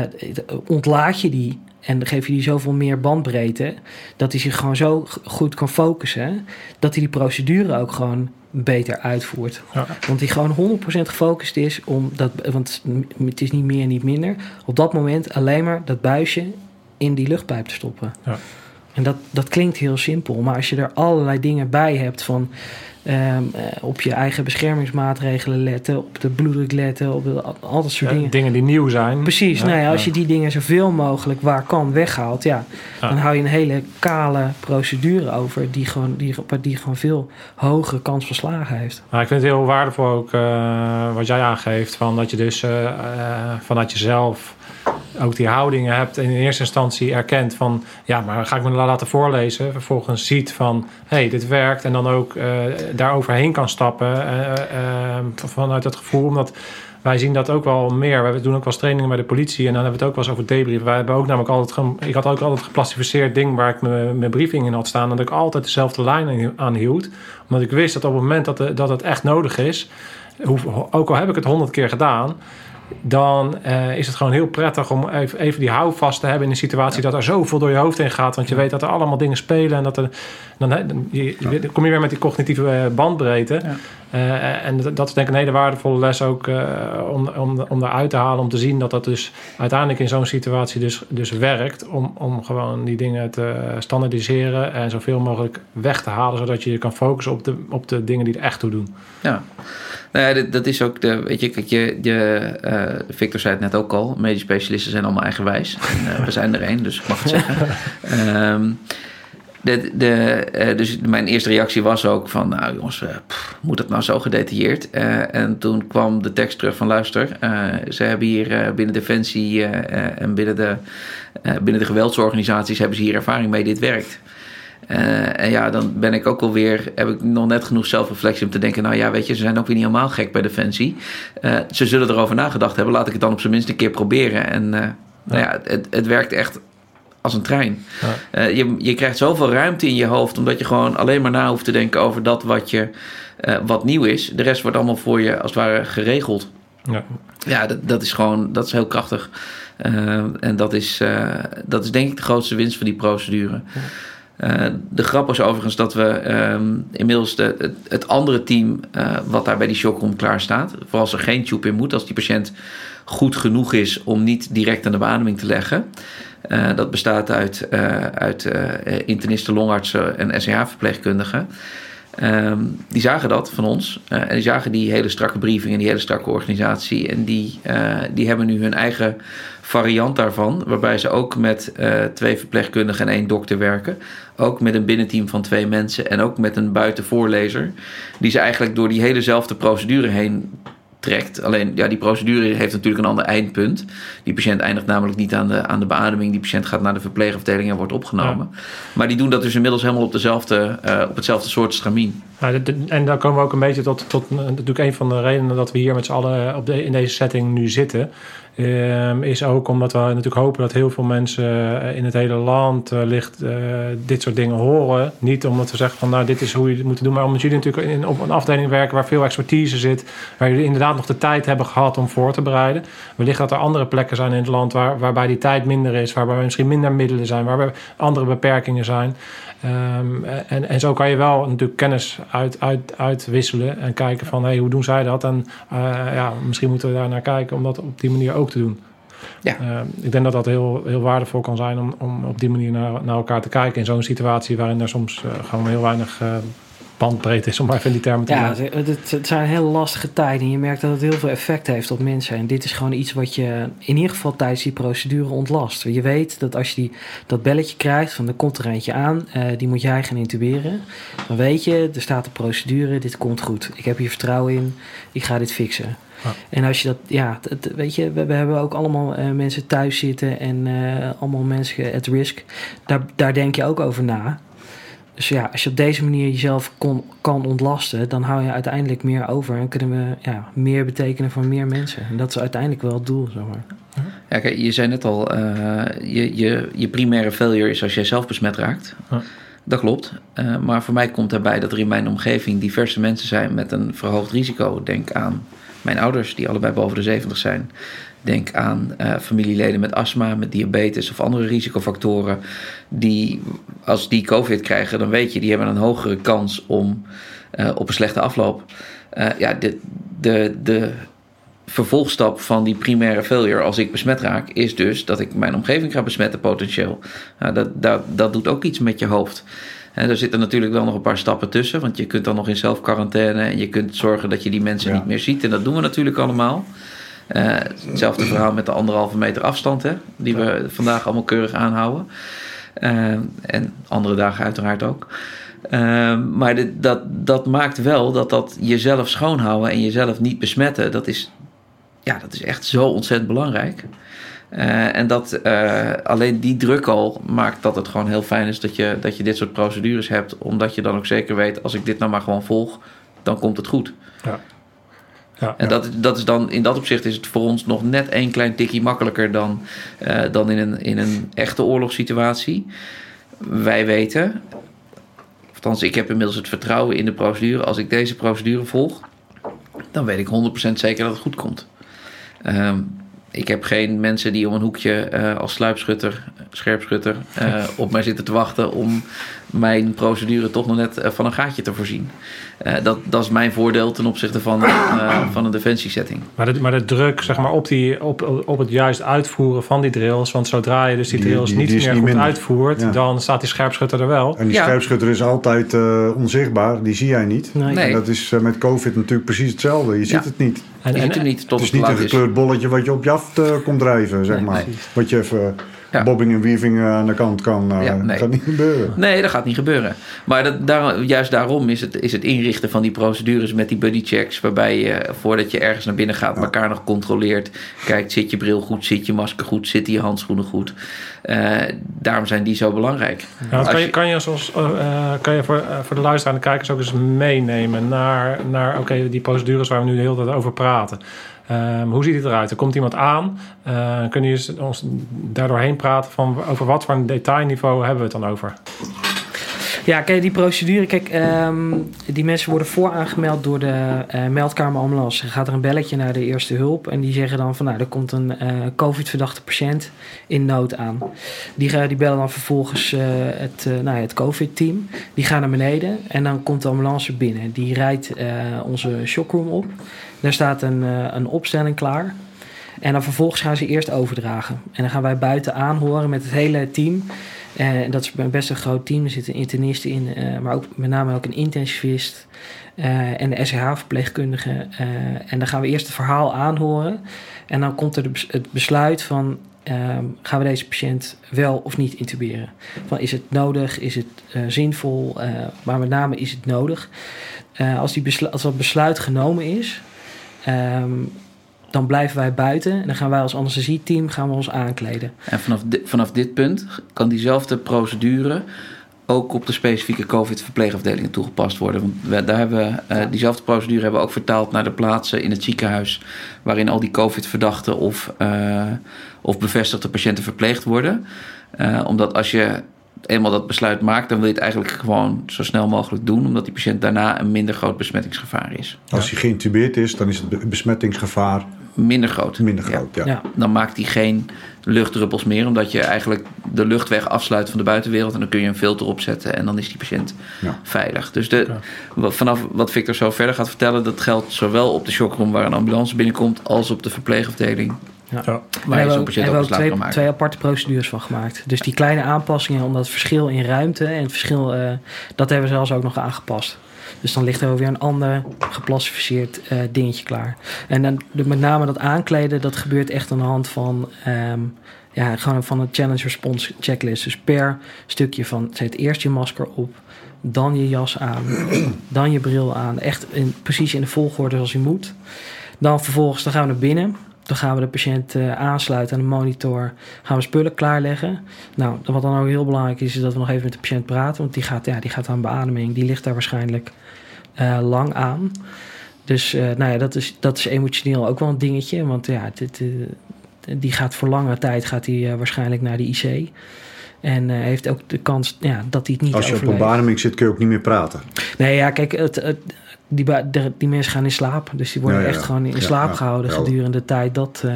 ontlaat je die en dan geef je die zoveel meer bandbreedte dat hij zich gewoon zo goed kan focussen dat hij die procedure ook gewoon beter uitvoert. Ja. Want die gewoon 100% gefocust is om dat, want het is niet meer en niet minder, op dat moment alleen maar dat buisje in die luchtpijp te stoppen. Ja. En dat, dat klinkt heel simpel, maar als je er allerlei dingen bij hebt van ehm, eh, op je eigen beschermingsmaatregelen letten, op de bloeddruk letten, op de- al dat soort Ja, dingen. dingen die nieuw zijn. Precies, Ja, nou ja, als ja. je die dingen zoveel mogelijk waar kan weghaalt, ja, dan hou je een hele kale procedure over die gewoon, die, die gewoon veel hogere kans van slagen heeft. Maar ik vind het heel waardevol ook eh, wat jij aangeeft. Van dat je dus eh, vanuit jezelf ook die houdingen hebt. In eerste instantie erkent van... Ja, maar ga ik me laten voorlezen. Vervolgens ziet van... Hé, hey, dit werkt. En dan ook eh daar overheen kan stappen. eh, eh, vanuit het gevoel. Omdat wij zien dat ook wel meer. We doen ook wel trainingen bij de politie. En dan hebben we het ook wel eens over debrief. Wij hebben ook namelijk altijd... Ik had ook altijd geplastificeerd ding... waar ik mijn, mijn briefing in had staan. Dat ik altijd dezelfde lijn aan hield. Omdat ik wist dat op het moment dat, dat het echt nodig is... ook al heb ik het honderd keer gedaan... dan eh, is het gewoon heel prettig om even, even die houvast te hebben... in een situatie dat er zoveel door je hoofd heen gaat. Want je weet dat er allemaal dingen spelen... en dat er, dan, dan, je, dan kom je weer met die cognitieve eh, bandbreedte... Eh, en dat dat is denk ik een hele waardevolle les ook eh, om, om, om daaruit te halen. Om te zien dat dat dus uiteindelijk in zo'n situatie dus, dus werkt. Om, om gewoon die dingen te standaardiseren en zoveel mogelijk weg te halen. Zodat je je kan focussen op de, op de dingen die er echt toe doen. Ja. Nou ja, dat, dat is ook de. Weet je, kijk, je, je, eh, Victor zei het net ook al. Medisch specialisten zijn allemaal eigenwijs. [laughs] En, eh, we zijn er één, dus ik mag het zeggen. Ehm, de, de, eh, dus mijn eerste reactie was ook van, nou jongens, pff, moet het nou zo gedetailleerd? En toen kwam de tekst terug van, luister, ze hebben hier binnen Defensie en binnen de, binnen de geweldsorganisaties hebben ze hier ervaring mee, dit werkt. Eh, en ja, dan ben ik ook alweer, heb ik nog net genoeg zelfreflectie om te denken, nou ja, weet je, ze zijn ook weer niet helemaal gek bij Defensie. Eh, ze zullen erover nagedacht hebben, laat ik het dan op zijn minst een keer proberen. En eh, nou ja, het, het werkt echt als een trein. Ja. Je, je krijgt zoveel ruimte in je hoofd, omdat je gewoon alleen maar na hoeft te denken over dat wat, je, wat nieuw is. De rest wordt allemaal voor je als het ware geregeld. Ja. Ja, dat, dat is gewoon, dat is heel krachtig. En dat is, dat is denk ik de grootste winst van die procedure. Eh, de grap is overigens dat we ehm, inmiddels de, het, andere team eh, wat daar bij die shockroom klaar staat, voor als er geen tube in moet, als die patiënt goed genoeg is om niet direct aan de beademing te leggen. Eh, dat bestaat uit, uit internisten, longartsen en SCH-verpleegkundigen. Ehm, die zagen dat van ons. En die zagen die hele strakke briefing en die hele strakke organisatie. En die, die hebben nu hun eigen variant daarvan. Waarbij ze ook met twee verpleegkundigen en één dokter werken. Ook met een binnenteam van twee mensen. En ook met een buitenvoorlezer. Die ze eigenlijk door die helezelfde procedure heen trekt. Alleen ja, die procedure heeft natuurlijk een ander eindpunt. Die patiënt eindigt namelijk niet aan de, aan de beademing. Die patiënt gaat naar de verpleegafdeling en wordt opgenomen. Maar die doen dat dus inmiddels helemaal op, dezelfde, uh, op hetzelfde soort stramien. Ja, en dan komen we ook een beetje tot, tot natuurlijk een van de redenen dat we hier met z'n allen op de, in deze setting nu zitten. Um, is ook omdat we natuurlijk hopen dat heel veel mensen eh, in het hele land ligt, uh, dit soort dingen horen. Niet omdat we zeggen van nou dit is hoe je het moet doen, maar omdat jullie natuurlijk in, op een afdeling werken waar veel expertise zit, waar jullie inderdaad nog de tijd hebben gehad om voor te bereiden. Wellicht dat er andere plekken zijn in het land waar, waarbij die tijd minder is, waarbij misschien minder middelen zijn, waarbij andere beperkingen zijn. Um, en, en zo kan je wel natuurlijk kennis uit, uit, uitwisselen en kijken van hey, hoe doen zij dat? En ja, misschien moeten we daar naar kijken om dat op die manier ook te doen. Ja. Uh, ik denk dat dat heel, heel waardevol kan zijn om, om op die manier naar, naar elkaar te kijken in zo'n situatie waarin er soms uh, gewoon heel weinig bandbreedte is, om maar even die termen te Ja, het, het, zijn hele lastige tijden. En je merkt dat het heel veel effect heeft op mensen. En dit is gewoon iets wat je in ieder geval tijdens die procedure ontlast. Je weet dat als je die, dat belletje krijgt van er komt er eentje aan, uh, die moet jij gaan intuberen. Dan weet je, er staat een procedure, dit komt goed. Ik heb hier vertrouwen in, ik ga dit fixen. Ja. En als je dat, ja, het, weet je, we, we, hebben ook allemaal uh, mensen thuis zitten en uh, allemaal mensen at risk. Daar, daar denk je ook over na. Dus ja, als je op deze manier jezelf kon, kan ontlasten, dan hou je uiteindelijk meer over en kunnen we ja, meer betekenen voor meer mensen. En dat is uiteindelijk wel het doel, zeg maar. Ja, kijk, je zei net al, uh, je, je, je primaire failure is als jij zelf besmet raakt. Dat klopt. Uh, maar voor mij komt daarbij dat er in mijn omgeving diverse mensen zijn met een verhoogd risico. Denk aan mijn ouders, die allebei boven de 70 zijn. Denk aan uh, familieleden met astma, met diabetes of andere risicofactoren. Die, als die COVID krijgen, dan weet je, die hebben een hogere kans om uh, op een slechte afloop. Uh, ja, de, de, de vervolgstap van die primaire failure als ik besmet raak, is dus dat ik mijn omgeving ga besmetten potentieel. dat, dat, dat doet ook iets met je hoofd. En er zitten natuurlijk wel nog een paar stappen tussen, want je kunt dan nog in zelfquarantaine en je kunt zorgen dat je die mensen ja. niet meer ziet. En dat doen we natuurlijk allemaal. Uh, hetzelfde verhaal met de anderhalve meter afstand, hè, die we vandaag allemaal keurig aanhouden. Uh, en andere dagen uiteraard ook. Uh, maar dat, dat maakt wel dat dat jezelf schoonhouden en jezelf niet besmetten, dat is, ja, dat is echt zo ontzettend belangrijk. Uh, en dat uh, alleen die druk al maakt dat het gewoon heel fijn is dat je, dat je dit soort procedures hebt. Omdat je dan ook zeker weet, als ik dit nou maar gewoon volg, dan komt het goed. Ja. Ja, en dat, dat is dan, in dat opzicht is het voor ons nog net een klein tikje makkelijker dan, uh, dan in, een, in een echte oorlogssituatie. Wij weten, althans ik heb inmiddels het vertrouwen in de procedure. Als ik deze procedure volg, dan weet ik 100% zeker dat het goed komt. Um, ik heb geen mensen die om een hoekje uh, als sluipschutter, scherpschutter, uh, [laughs] op mij zitten te wachten om mijn procedure toch nog net uh, van een gaatje te voorzien. dat, dat is mijn voordeel ten opzichte van, van een defensiesetting. Maar de, maar de druk zeg maar, op, die, op, op het juist uitvoeren van die drills, want zodra je dus die drills die, die, die niet meer niet goed minder. uitvoert, ja. dan staat die scherpschutter er wel. En die ja. scherpschutter is altijd onzichtbaar, die zie jij niet. Nee. En dat is met COVID natuurlijk precies hetzelfde, je ja. ziet het niet. En, je ziet hem niet tot het is niet een gekleurd bolletje wat je op je af uh, komt drijven, zeg nee, maar. Nee. Wat je even ja. bobbing en weaving uh, aan de kant kan. Uh, ja, nee. Dat gaat niet gebeuren. Nee, dat gaat niet gebeuren. Maar dat, daar, juist daarom is het, is het inrichten van die procedures met die buddychecks. Waarbij je voordat je ergens naar binnen gaat, ja. elkaar nog controleert. Kijkt, zit je bril goed, zit je masker goed, zitten je handschoenen goed. Uh, daarom zijn die zo belangrijk. Ja, kan, je, kan je, zoals, uh, kan je voor, uh, voor de en de kijkers ook eens meenemen naar, naar oké, okay, die procedures waar we nu de hele tijd over praten. Um, hoe ziet het eruit? Er komt iemand aan. Uh, kunnen jullie ons daardoorheen praten van over wat voor een detailniveau hebben we het dan over? Ja, kijk, die procedure. Kijk, um, die mensen worden vooraangemeld door de uh, meldkamer ambulance. Er gaat er een belletje naar de eerste hulp. En die zeggen dan van nou, er komt een uh, COVID-verdachte patiënt in nood aan. Die, die bellen dan vervolgens het, nou, het COVID-team. Die gaan naar beneden en dan komt de ambulance binnen. Die rijdt onze shockroom op. Daar staat een, een opstelling klaar. En dan vervolgens gaan ze eerst overdragen. En dan gaan wij buiten aanhoren met het hele team. En dat is best een groot team. Er zitten internisten in, maar ook met name ook een intensivist en de SCH-verpleegkundige. en dan gaan we eerst het verhaal aanhoren. En dan komt er het besluit van Ehm, gaan we deze patiënt wel of niet intuberen? Van, is het nodig? Is het zinvol? Maar met name is het nodig. Als, die als dat besluit genomen is, um, dan blijven wij buiten. En dan gaan wij als anesthesieteam gaan we ons aankleden. En vanaf, di vanaf dit punt kan diezelfde procedure ook op de specifieke COVID-verpleegafdelingen toegepast worden. Want we, daar hebben we, uh, diezelfde procedure hebben we ook vertaald naar de plaatsen in het ziekenhuis waarin al die COVID-verdachten of, uh, of bevestigde patiënten verpleegd worden. Uh, omdat als je eenmaal dat besluit maakt, dan wil je het eigenlijk gewoon zo snel mogelijk doen, omdat die patiënt daarna een minder groot besmettingsgevaar is. Als hij geïntubeerd is, dan is het besmettingsgevaar minder groot. Minder groot, ja. ja. Dan maakt hij geen luchtdruppels meer, omdat je eigenlijk de luchtweg afsluit van de buitenwereld en dan kun je een filter opzetten en dan is die patiënt ja. veilig. Dus de, vanaf wat Victor zo verder gaat vertellen, dat geldt zowel op de shockroom waar een ambulance binnenkomt, als op de verpleegafdeling. Ja. Je zo'n patiënt ook twee, twee aparte procedures van gemaakt. Dus die kleine aanpassingen om dat verschil in ruimte en het verschil, uh, dat hebben we zelfs ook nog aangepast. Dus dan ligt er weer een ander geplastificeerd uh, dingetje klaar. En dan met name dat aankleden, dat gebeurt echt aan de hand van, um, ja, gewoon van een challenge response checklist. Dus per stukje van, zet eerst je masker op, dan je jas aan, [clears throat] dan je bril aan. Echt in, precies in de volgorde zoals je moet. Dan vervolgens, dan gaan we naar binnen. Dan gaan we de patiënt uh, aansluiten aan de monitor. Gaan we spullen klaarleggen. Nou, wat dan ook heel belangrijk is, is dat we nog even met de patiënt praten. Want die gaat, ja, die gaat aan beademing. Die ligt daar waarschijnlijk uh, lang aan. Dus uh, nou ja, dat is, dat is emotioneel ook wel een dingetje. Want ja, dit, die gaat voor lange tijd gaat die, waarschijnlijk naar de IC. En heeft ook de kans ja, dat hij het niet Als je overleeft. op een beademing zit, kun je ook niet meer praten. Nee, ja, kijk, het, het die, die mensen gaan in slaap. Dus die worden ja, ja. echt gewoon in slaap gehouden gedurende de tijd dat... Uh...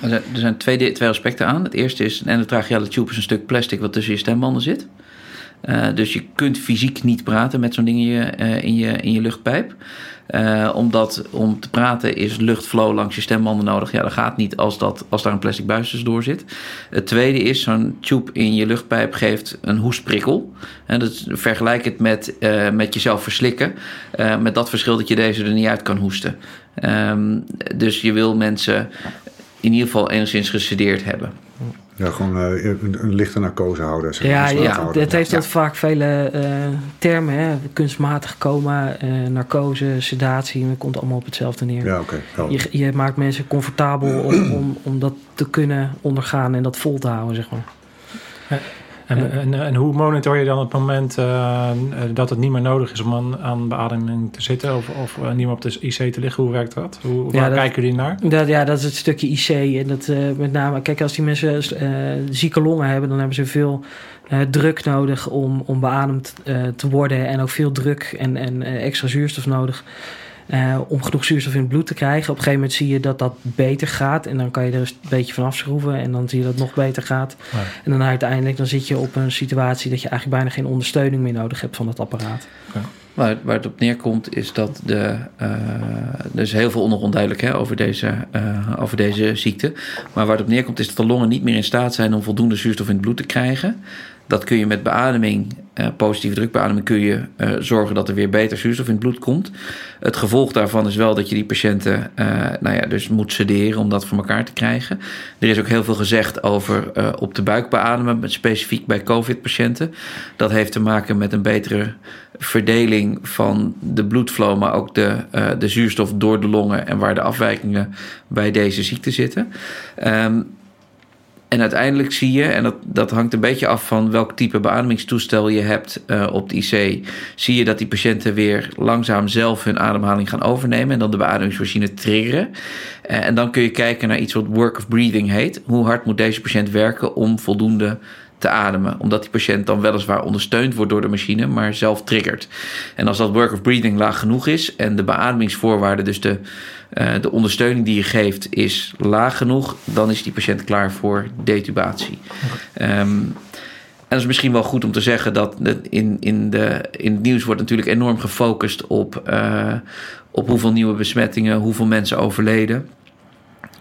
Er zijn twee, twee aspecten aan. Het eerste is, een endotracheale tube is een stuk plastic wat tussen je stembanden zit. Uh, dus je kunt fysiek niet praten met zo'n ding in je, uh, in je, in je luchtpijp. Uh, omdat om te praten is luchtflow langs je stembanden nodig. Ja, dat gaat niet als, dat, als daar een plastic buis tussendoor zit. Het tweede is, zo'n tube in je luchtpijp geeft een hoestprikkel. En dat vergelijk het met, met jezelf verslikken. Met dat verschil dat je deze er niet uit kan hoesten. Um, dus je wil mensen in ieder geval enigszins gesedeerd hebben. Ja, gewoon uh, een, een, lichte narcose houden. Zeg ja, ja, het heeft ja. vaak vele uh, termen. Hè? Kunstmatig coma, uh, narcose, sedatie. Het komt allemaal op hetzelfde neer. Ja, oké. Okay. Je, je, maakt mensen comfortabel om, [clears throat] om, om dat te kunnen ondergaan en dat vol te houden, zeg maar. En, en, en, hoe monitor je dan het moment uh, dat het niet meer nodig is om aan, aan beademing te zitten of, of uh, niet meer op de IC te liggen? Hoe werkt dat? Hoe, waar kijken jullie naar? Dat, ja, dat is het stukje IC. En dat uh, met name, kijk, als die mensen zieke longen hebben, dan hebben ze veel druk nodig om, om beademd te worden. En ook veel druk en, en extra zuurstof nodig. Uh, om genoeg zuurstof in het bloed te krijgen. Op een gegeven moment zie je dat dat beter gaat. En dan kan je er een beetje van afschroeven. En dan zie je dat het nog beter gaat. Ja. En dan uiteindelijk dan zit je op een situatie dat je eigenlijk bijna geen ondersteuning meer nodig hebt van het apparaat. Ja. Waar, waar het op neerkomt is dat de, uh, er is heel veel onduidelijk hè, over, deze, uh, over deze ziekte. Maar waar het op neerkomt is dat de longen niet meer in staat zijn om voldoende zuurstof in het bloed te krijgen. Dat kun je met beademing, uh, positieve drukbeademing, kun je uh, zorgen dat er weer beter zuurstof in het bloed komt. Het gevolg daarvan is wel dat je die patiënten, uh, nou ja, dus moet sederen om dat voor elkaar te krijgen. Er is ook heel veel gezegd over op de buik beademen, specifiek bij COVID-patiënten. Dat heeft te maken met een betere verdeling van de bloedflow, maar ook de, de zuurstof door de longen en waar de afwijkingen bij deze ziekte zitten. Um, en uiteindelijk zie je, en dat, dat hangt een beetje af van welk type beademingstoestel je hebt uh, op de IC, zie je dat die patiënten weer langzaam zelf hun ademhaling gaan overnemen en dan de beademingsmachine triggeren. Uh, en dan kun je kijken naar iets wat work of breathing heet. Hoe hard moet deze patiënt werken om voldoende te ademen. Omdat die patiënt dan weliswaar ondersteund wordt door de machine, maar zelf triggert. En als dat work of breathing laag genoeg is en de beademingsvoorwaarden, dus de, uh, de ondersteuning die je geeft, is laag genoeg, dan is die patiënt klaar voor detubatie. Um, en dat is misschien wel goed om te zeggen dat in, in, de, in het nieuws wordt natuurlijk enorm gefocust op, uh, op hoeveel nieuwe besmettingen, hoeveel mensen overleden.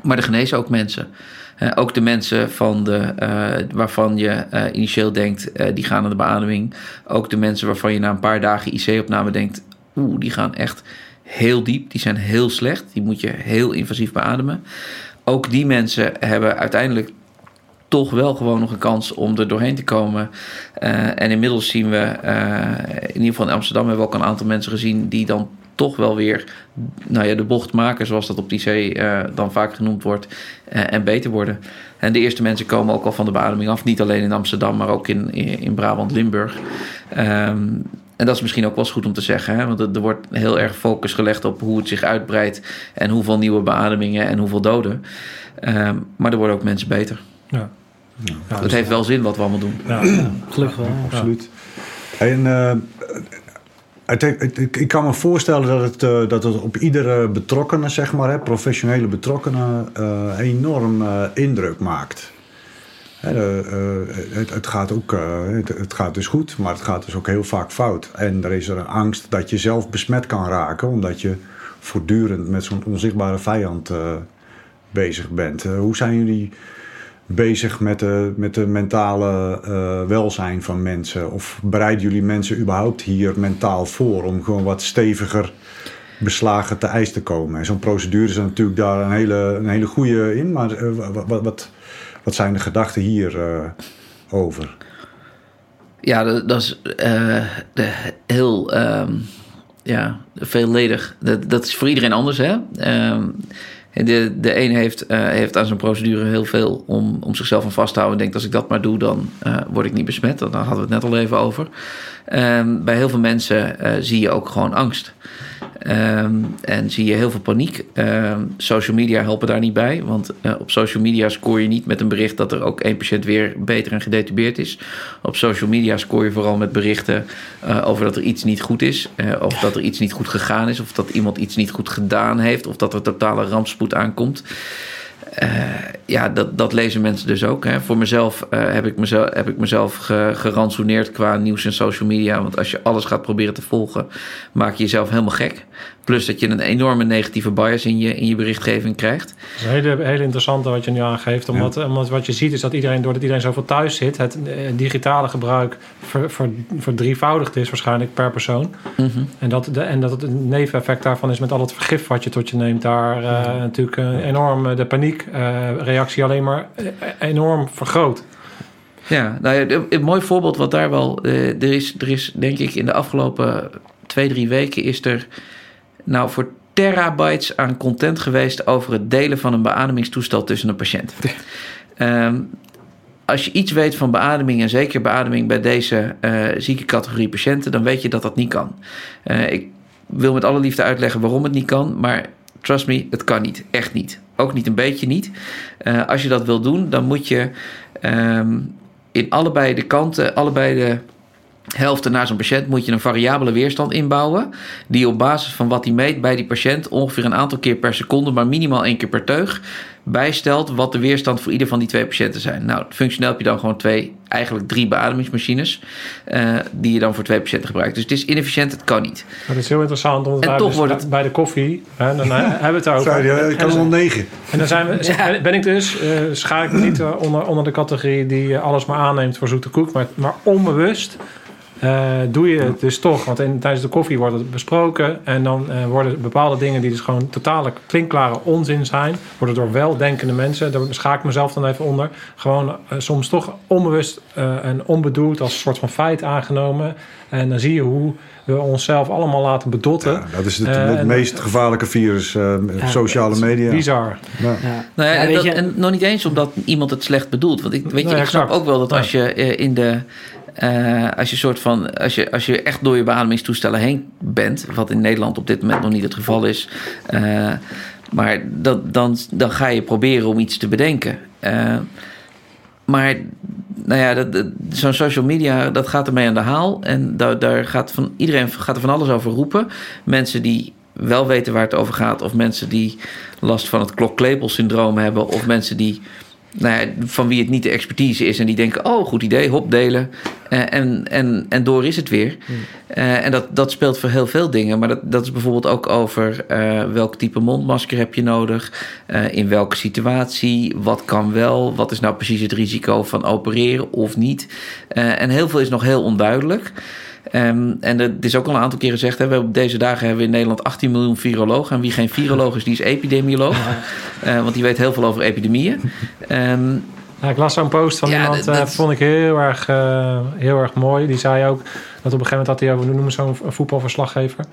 Maar er genezen ook mensen. Eh, ook de mensen van de, eh, waarvan je eh, initieel denkt, eh, die gaan naar de beademing. Ook de mensen waarvan je na een paar dagen IC-opname denkt, oeh, die gaan echt heel diep. Die zijn heel slecht. Die moet je heel invasief beademen. Ook die mensen hebben uiteindelijk toch wel gewoon nog een kans om er doorheen te komen. Eh, en inmiddels zien we, eh, in ieder geval in Amsterdam, hebben we ook een aantal mensen gezien die dan toch wel weer nou ja, de bocht maken, zoals dat op die zee eh, dan vaak genoemd wordt, en beter worden. En de eerste mensen komen ook al van de beademing af, niet alleen in Amsterdam, maar ook in, in, in Brabant, Limburg. Ehm, en dat is misschien ook wel eens goed om te zeggen, hè? want er, er wordt heel erg focus gelegd op hoe het zich uitbreidt en hoeveel nieuwe beademingen en hoeveel doden. Ehm, maar er worden ook mensen beter. Ja. Ja, het heeft wel zin wat we allemaal doen. ja. Gelukkig wel. absoluut. En eh, het, het- ik, ik kan me voorstellen dat het, eh, dat het op iedere betrokkenen, zeg maar, hè, professionele betrokkenen, eh, enorm eh, indruk maakt. Eh, het, het, gaat ook, eh, het, gaat dus goed, maar het gaat dus ook heel vaak fout. En er is er een angst dat je zelf besmet kan raken, omdat je voortdurend met zo'n onzichtbare vijand eh, bezig bent. Hoe zijn jullie bezig met de, met de mentale welzijn van mensen? Of bereiden jullie mensen überhaupt hier mentaal voor om gewoon wat steviger beslagen te ijs te komen? En zo'n procedure is natuurlijk daar een hele, een hele goede in, maar wat, wat, zijn de gedachten hier eh, over? Ja, dat, is eh, de, heel ehm, ja, veelledig. Dat, dat is voor iedereen anders. Hè? Ehm, de, de een heeft, eh, heeft aan zijn procedure heel veel om, om zichzelf aan vast te houden. En denkt, als ik dat maar doe, dan word ik niet besmet. Daar hadden we het net al even over. Ehm, bij heel veel mensen zie je ook gewoon angst. Ehm, en zie je heel veel paniek. Ehm, social media helpen daar niet bij. Want eh, op social media scoor je niet met een bericht dat er ook één patiënt weer beter en gedetubeerd is. Op social media scoor je vooral met berichten eh, over dat er iets niet goed is. eh, of dat er iets niet goed gegaan is. Of dat iemand iets niet goed gedaan heeft. Of dat er totale rampspoed aankomt. Eh, ja, dat, dat lezen mensen dus ook. Hè. Voor mezelf eh, heb ik mezelf, heb ik mezelf ge, gerantsoeneerd qua nieuws en social media. Want als je alles gaat proberen te volgen, maak je jezelf helemaal gek. Plus dat je een enorme negatieve bias in je, in je berichtgeving krijgt. Dat is een hele, hele interessante wat je nu aangeeft. Omdat, omdat wat je ziet is dat iedereen, doordat iedereen zoveel thuis zit, het eh, digitale gebruik ver, ver, verdrievoudigd is waarschijnlijk per persoon. En dat, de, en dat het een neveneffect daarvan is met al het vergif wat je tot je neemt, daar eh, natuurlijk eh, enorm eh, de paniekreactie alleen maar eh, enorm vergroot. Ja, nou ja, een, mooi voorbeeld wat daar wel... eh, er, is, er is denk ik in de afgelopen twee, drie weken is er nou voor terabytes aan content geweest over het delen van een beademingstoestel tussen een patiënt. Ehm, als je iets weet van beademing en zeker beademing bij deze eh zieke categorie patiënten, dan weet je dat dat niet kan. Eh, ik wil met alle liefde uitleggen waarom het niet kan, maar trust me, het kan niet. Echt niet. Ook niet een beetje niet. Eh, als je dat wil doen, dan moet je ehm, in allebei de kanten, allebei de helften naar zo'n patiënt moet je een variabele weerstand inbouwen. Die op basis van wat hij meet bij die patiënt ongeveer een aantal keer per seconde, maar minimaal één keer per teug, bijstelt wat de weerstand voor ieder van die twee patiënten zijn. Nou, functioneel heb je dan gewoon twee, eigenlijk drie beademingsmachines, eh, die je dan voor twee patiënten gebruikt. Dus het is inefficiënt, het kan niet. Maar het is heel interessant, En wij toch dus wordt het- bij de koffie, hè, dan eh, [laughs] hebben we het je, ik En kan dan- wel negen. En dan zijn we, [laughs] ben ik dus, eh schaar ik me niet onder, onder de categorie die alles maar aanneemt voor zoete koek, maar, maar onbewust doe je het dus toch. Want in, tijdens de koffie wordt het besproken en dan eh, worden bepaalde dingen die dus gewoon totale klinkklare onzin zijn, worden door weldenkende mensen, daar schaak ik mezelf dan even onder, gewoon eh, soms toch onbewust eh, en onbedoeld als een soort van feit aangenomen. En dan zie je hoe we onszelf allemaal laten bedotten. Ja, dat is het, Eh, meest gevaarlijke virus, eh, sociale media. Bizar. Ja. Ja. Nou ja, Ja, en, weet dat- je- en nog niet eens omdat iemand het slecht bedoelt. Want ik, weet je, ik snap ook wel dat als je eh, in de. Eh, als je soort van. Als je, als je echt door je beademingstoestellen heen bent. Wat in Nederland op dit moment nog niet het geval is. eh, maar dat, dan, dan ga je proberen om iets te bedenken. Eh, maar nou ja, zo'n social media, dat gaat ermee aan de haal. En daar, daar gaat van, iedereen gaat er van alles over roepen. Mensen die wel weten waar het over gaat, of mensen die last van het klokklepelsyndroom hebben, of mensen die nou ja, van wie het niet de expertise is en die denken: oh, goed idee, hop, delen. Uh, en, en, en door is het weer. Uh, en dat, dat speelt voor heel veel dingen. Maar dat, dat is bijvoorbeeld ook over uh, welk type mondmasker heb je nodig, in welke situatie, wat kan wel, wat is nou precies het risico van opereren of niet. en heel veel is nog heel onduidelijk. Um, en het is ook al een aantal keren gezegd: hè, we op deze dagen hebben we in Nederland 18 miljoen virologen. En wie geen viroloog is, die is epidemioloog. Uh, want die weet heel veel over epidemieën. Um, ja, ik las zo'n post van ja, iemand, dat, uh, vond ik heel erg, uh, heel erg mooi. Die zei ook dat op een gegeven moment had hij over, noemen zo'n voetbalverslaggever.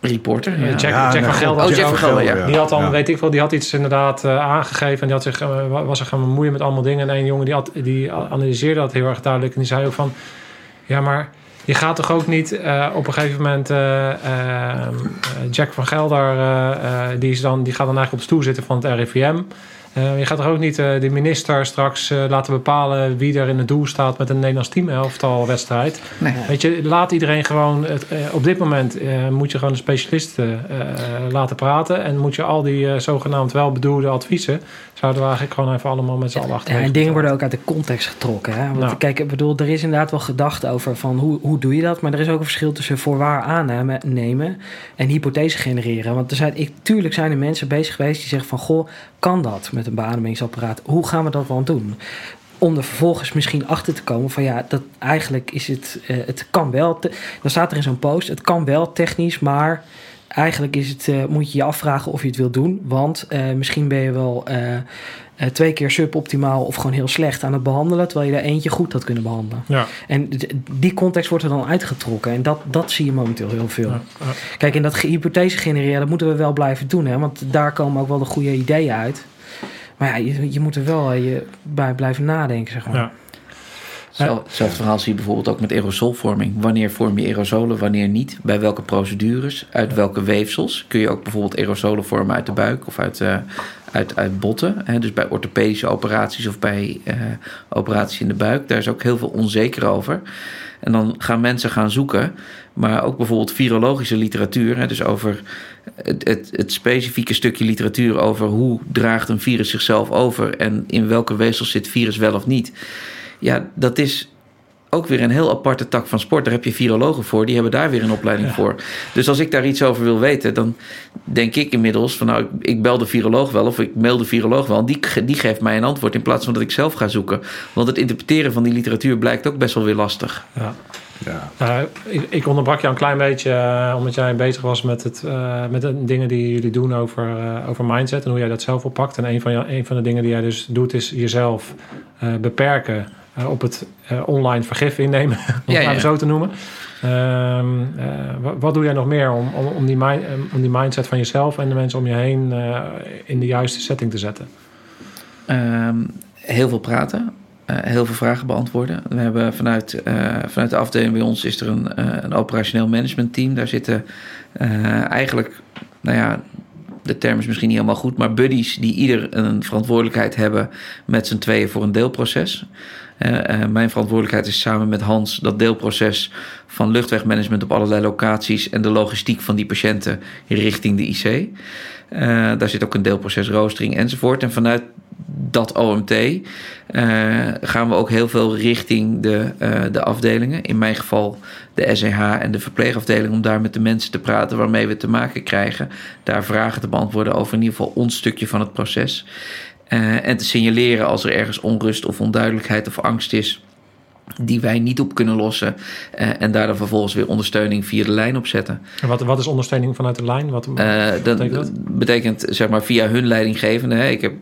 Reporter. Ja. Jack, ja, Jack van Gelder. Oh, Jack van Gelder, ja. Die had dan, weet ik wel, die had iets inderdaad uh, aangegeven. En die had zich, was zich gaan bemoeien met allemaal dingen. En een jongen die, had, die analyseerde dat heel erg duidelijk. En die zei ook van, ja, maar je gaat toch ook niet uh, op een gegeven moment uh, uh, Jack van Gelder, die, is dan, die gaat dan eigenlijk op stoel zitten van het RIVM. Je gaat toch ook niet de minister straks laten bepalen wie er in het doel staat met een Nederlands teamelftal wedstrijd. Nee. Weet je, laat iedereen gewoon. Het, op dit moment moet je gewoon de specialisten laten praten. En moet je al die zogenaamd welbedoelde adviezen zouden we eigenlijk gewoon even allemaal met z'n allen achter. Ja, en dingen worden ook uit de context getrokken. Hè? Want nou. kijk, ik bedoel, er is inderdaad wel gedacht over van hoe, hoe doe je dat, maar er is ook een verschil tussen voorwaar aannemen en hypothese genereren. Want er zijn, ik, tuurlijk zijn er mensen bezig geweest die zeggen van goh, kan dat met een beademingsapparaat? Hoe gaan we dat dan doen? om er vervolgens misschien achter te komen van ja, dat eigenlijk is het, uh, het kan wel. dan staat er in zo'n post, het kan wel technisch, maar eigenlijk is het, uh, moet je je afvragen of je het wil doen. Want uh, misschien ben je wel twee keer suboptimaal of gewoon heel slecht aan het behandelen. Terwijl je er eentje goed had kunnen behandelen. Ja. En die context wordt er dan uitgetrokken. En dat, dat zie je momenteel heel veel. Ja. Ja. Kijk, en dat hypothese genereren, dat moeten we wel blijven doen. Hè? Want daar komen ook wel de goede ideeën uit. Maar ja, je, je moet er wel je, bij blijven nadenken, zeg maar. Ja. Hetzelfde verhaal zie je bijvoorbeeld ook met aerosolvorming. Wanneer vorm je aerosolen, wanneer niet? Bij welke procedures? Uit welke weefsels? Kun je ook bijvoorbeeld aerosolen vormen uit de buik of uit, uh, uit, uit botten? Hè? Dus bij orthopedische operaties of bij uh, operaties in de buik. Daar is ook heel veel onzeker over. En dan gaan mensen gaan zoeken. Maar ook bijvoorbeeld virologische literatuur. Hè? Dus over het, het, het, specifieke stukje literatuur over hoe draagt een virus zichzelf over. En in welke weefsels zit virus wel of niet ja, dat is ook weer een heel aparte tak van sport. Daar heb je virologen voor, die hebben daar weer een opleiding voor. Dus als ik daar iets over wil weten, dan denk ik inmiddels van nou, ik, bel de viroloog wel of ik mail de viroloog wel. En die, die geeft mij een antwoord in plaats van dat ik zelf ga zoeken. Want het interpreteren van die literatuur blijkt ook best wel weer lastig. Ja. Ja. Uh, ik, ik, onderbrak jou een klein beetje uh, omdat jij bezig was met, het, uh, met de dingen die jullie doen over, over mindset en hoe jij dat zelf oppakt. En een van, je, een van de dingen die jij dus doet is jezelf beperken uh, op het uh, online vergif innemen, [laughs] om het zo te noemen. Uh, wat doe jij nog meer om, om, om, die mind, om die mindset van jezelf en de mensen om je heen in de juiste setting te zetten? Um, heel veel praten. heel veel vragen beantwoorden. We hebben vanuit, vanuit de afdeling bij ons is er een, een operationeel managementteam. Daar zitten eigenlijk, nou ja, de term is misschien niet helemaal goed, maar buddies die ieder een verantwoordelijkheid hebben met z'n tweeën voor een deelproces. Uh, mijn verantwoordelijkheid is samen met Hans dat deelproces van luchtwegmanagement op allerlei locaties en de logistiek van die patiënten richting de IC. Eh, daar zit ook een deelproces roostering enzovoort. En vanuit dat OMT gaan we ook heel veel richting de, de afdelingen. In mijn geval de SEH en de verpleegafdeling, om daar met de mensen te praten waarmee we te maken krijgen. Daar vragen te beantwoorden over in ieder geval ons stukje van het proces. Uh, en te signaleren als er ergens onrust of onduidelijkheid of angst is die wij niet op kunnen lossen. Uh, en daar dan vervolgens weer ondersteuning via de lijn op zetten. En wat, wat is ondersteuning vanuit de lijn? Wat, wat uh, betekent dat? betekent zeg maar via hun leidinggevende. Hè. Ik heb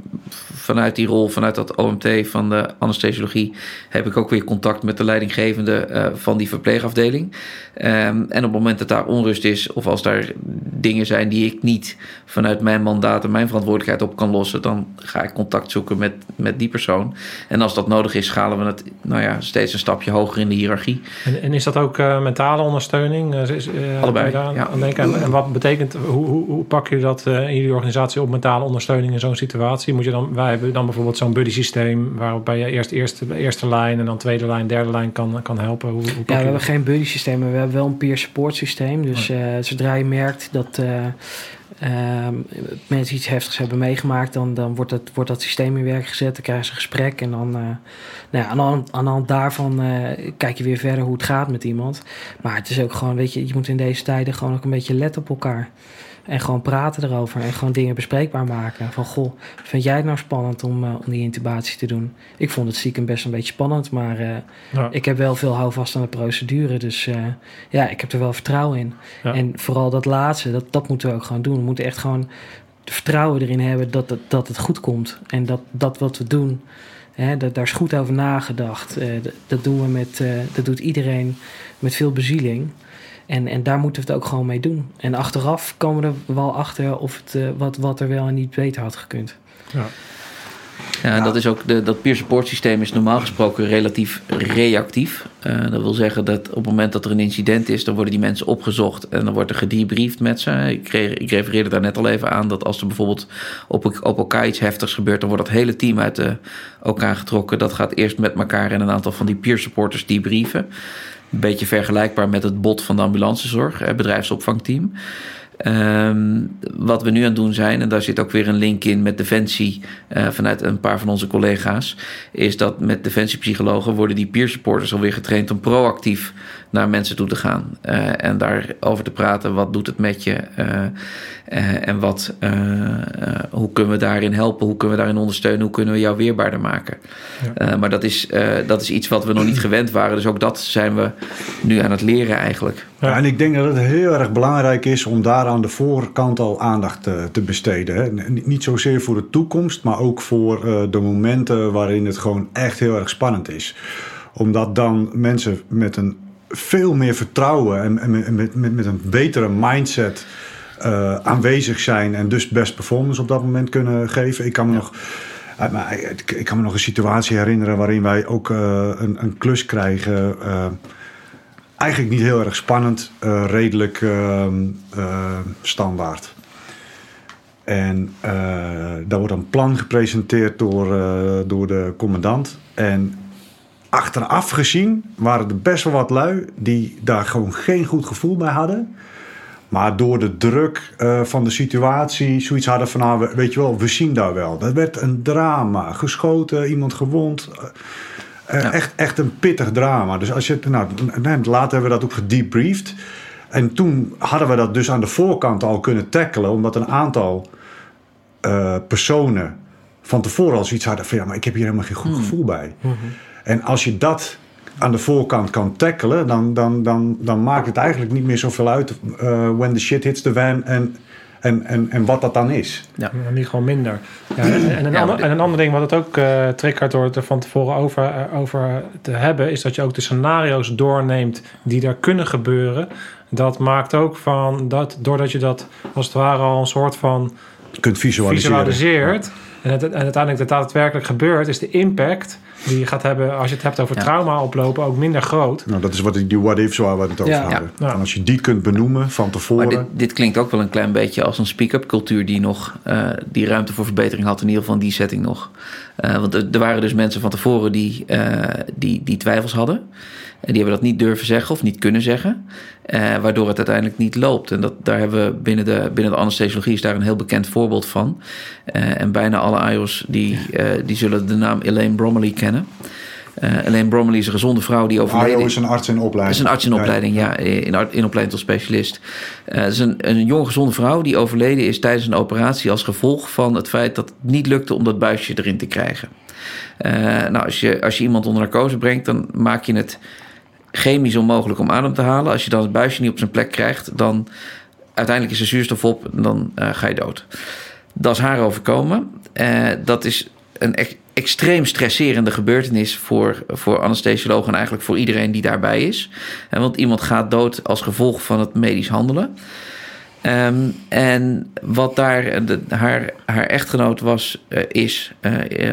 vanuit die rol, vanuit dat OMT van de anesthesiologie, heb ik ook weer contact met de leidinggevende uh, van die verpleegafdeling. Um, en op het moment dat daar onrust is, of als daar dingen zijn die ik niet vanuit mijn mandaat en mijn verantwoordelijkheid op kan lossen, dan ga ik contact zoeken met, met die persoon. En als dat nodig is, schalen we het nou ja, steeds een stapje hoger in de hiërarchie. En, en is dat ook uh, mentale ondersteuning? Is, uh, Allebei. Daar ja. aan denken? En, wat betekent, hoe, hoe, hoe pak je dat in jullie organisatie op mentale ondersteuning in zo'n situatie? Moet je dan, wij heb je dan bijvoorbeeld zo'n buddy systeem waarbij je eerst eerste, eerste lijn en dan tweede lijn, derde lijn kan, kan helpen? Hoe, hoe ja, we hebben geen buddy systeem, maar we hebben wel een peer support systeem. Dus uh, zodra je merkt dat uh, uh, mensen iets heftigs hebben meegemaakt, dan, dan wordt, dat, wordt dat systeem in werking gezet. Dan krijgen ze een gesprek en dan nou ja, aan, aan de hand daarvan kijk je weer verder hoe het gaat met iemand. Maar het is ook gewoon, weet je, je moet in deze tijden gewoon ook een beetje letten op elkaar. En gewoon praten erover en gewoon dingen bespreekbaar maken. Van goh, vind jij het nou spannend om, uh, om die intubatie te doen? Ik vond het stiekem best een beetje spannend, maar uh, ja. ik heb wel veel houvast aan de procedure. Dus uh, ja, ik heb er wel vertrouwen in. Ja. En vooral dat laatste, dat, dat moeten we ook gewoon doen. We moeten echt gewoon vertrouwen erin hebben dat het, dat het goed komt. En dat, dat wat we doen, hè, dat, daar is goed over nagedacht. Dat, dat, doen we met, dat doet iedereen met veel bezieling. En, en daar moeten we het ook gewoon mee doen. En achteraf komen we er wel achter of het, uh, wat, wat er wel en niet beter had gekund. Ja. Ja, en dat is ook de, dat peer support systeem is normaal gesproken relatief reactief. Uh, dat wil zeggen dat op het moment dat er een incident is, dan worden die mensen opgezocht en dan wordt er gedebriefd met ze. Ik, ik refereerde daar net al even aan dat als er bijvoorbeeld op, op elkaar iets heftigs gebeurt, dan wordt dat hele team uit de, elkaar getrokken. Dat gaat eerst met elkaar en een aantal van die peer supporters debriefen. Een beetje vergelijkbaar met het bot van de ambulancezorg, het bedrijfsopvangteam. Um, wat we nu aan het doen zijn, en daar zit ook weer een link in met Defensie uh, vanuit een paar van onze collega's, is dat met Defensiepsychologen worden die peer supporters alweer getraind om proactief naar mensen toe te gaan. Uh, en daarover te praten, wat doet het met je uh, en wat, hoe kunnen we daarin helpen, hoe kunnen we daarin ondersteunen, hoe kunnen we jou weerbaarder maken. Ja. maar dat is, dat is iets wat we nog niet gewend waren, dus ook dat zijn we nu aan het leren eigenlijk. Ja, en ik denk dat het heel erg belangrijk is om daar aan de voorkant al aandacht te, te besteden. Hè. Niet zozeer voor de toekomst, maar ook voor de momenten waarin het gewoon echt heel erg spannend is. Omdat dan mensen met een veel meer vertrouwen en, en met, met, met een betere mindset uh, aanwezig zijn en dus best performance op dat moment kunnen geven. Ik kan me ja. nog. Ik kan me nog een situatie herinneren waarin wij ook uh, een, een, klus krijgen eigenlijk niet heel erg spannend, redelijk uh, standaard. En daar wordt een plan gepresenteerd door, door de commandant. En achteraf gezien waren er best wel wat lui die daar gewoon geen goed gevoel bij hadden. Maar door de druk van de situatie zoiets hadden van, nou, weet je wel, we zien daar wel. Dat werd een drama. Geschoten, iemand gewond. Uh, ja. echt, echt een pittig drama. Dus als je, nou, later hebben we dat ook gedebriefd. En toen hadden we dat dus aan de voorkant al kunnen tackelen, omdat een aantal uh, personen van tevoren al zoiets hadden van ja, maar ik heb hier helemaal geen goed gevoel bij. Mm -hmm. En als je dat aan de voorkant kan tackelen, dan, dan, dan, dan maakt het eigenlijk niet meer zoveel uit uh, when the shit hits the van en en, en, en wat dat dan is. Ja, niet gewoon minder. Ja, en, en, een ja, ander, en een ander ding wat het ook uh, triggert door het er van tevoren over, uh, over te hebben, is dat je ook de scenario's doorneemt die er kunnen gebeuren. Dat maakt ook van dat, doordat je dat als het ware al een soort van kunt visualiseren. visualiseert. En, het, en uiteindelijk dat daadwerkelijk gebeurt, is de impact die je gaat hebben als je het hebt over ja. trauma oplopen ook minder groot. Nou, dat is wat die what if waar we het over ja. hebben. Ja. En als je die kunt benoemen van tevoren. Maar dit, dit, klinkt ook wel een klein beetje als een speak-up cultuur die nog uh, die ruimte voor verbetering had, in ieder geval in die setting nog. Uh, want er, er, waren dus mensen van tevoren die, uh, die, die twijfels hadden. En die hebben dat niet durven zeggen of niet kunnen zeggen. Uh, waardoor het uiteindelijk niet loopt. En dat, daar hebben we binnen de, binnen de anesthesiologie is daar een heel bekend voorbeeld van. Uh, en bijna alle IO's die, uh, die zullen de naam Elaine Bromley kennen. Elaine Bromley is een gezonde vrouw die overleden is. een arts in opleiding. is een arts in opleiding, ja. ja in, in opleiding tot specialist. Het is een, een jonge gezonde vrouw die overleden is tijdens een operatie... als gevolg van het feit dat het niet lukte om dat buisje erin te krijgen. nou, als je, als je iemand onder narcose brengt, dan maak je het chemisch onmogelijk om adem te halen. Als je dan het buisje niet op zijn plek krijgt, dan uiteindelijk is er zuurstof op en dan uh, ga je dood. Dat is haar overkomen. Uh, dat is een extreem stresserende gebeurtenis voor, voor anesthesiologen en eigenlijk voor iedereen die daarbij is. En want iemand gaat dood als gevolg van het medisch handelen. Um, en wat daar haar, haar echtgenoot was, is,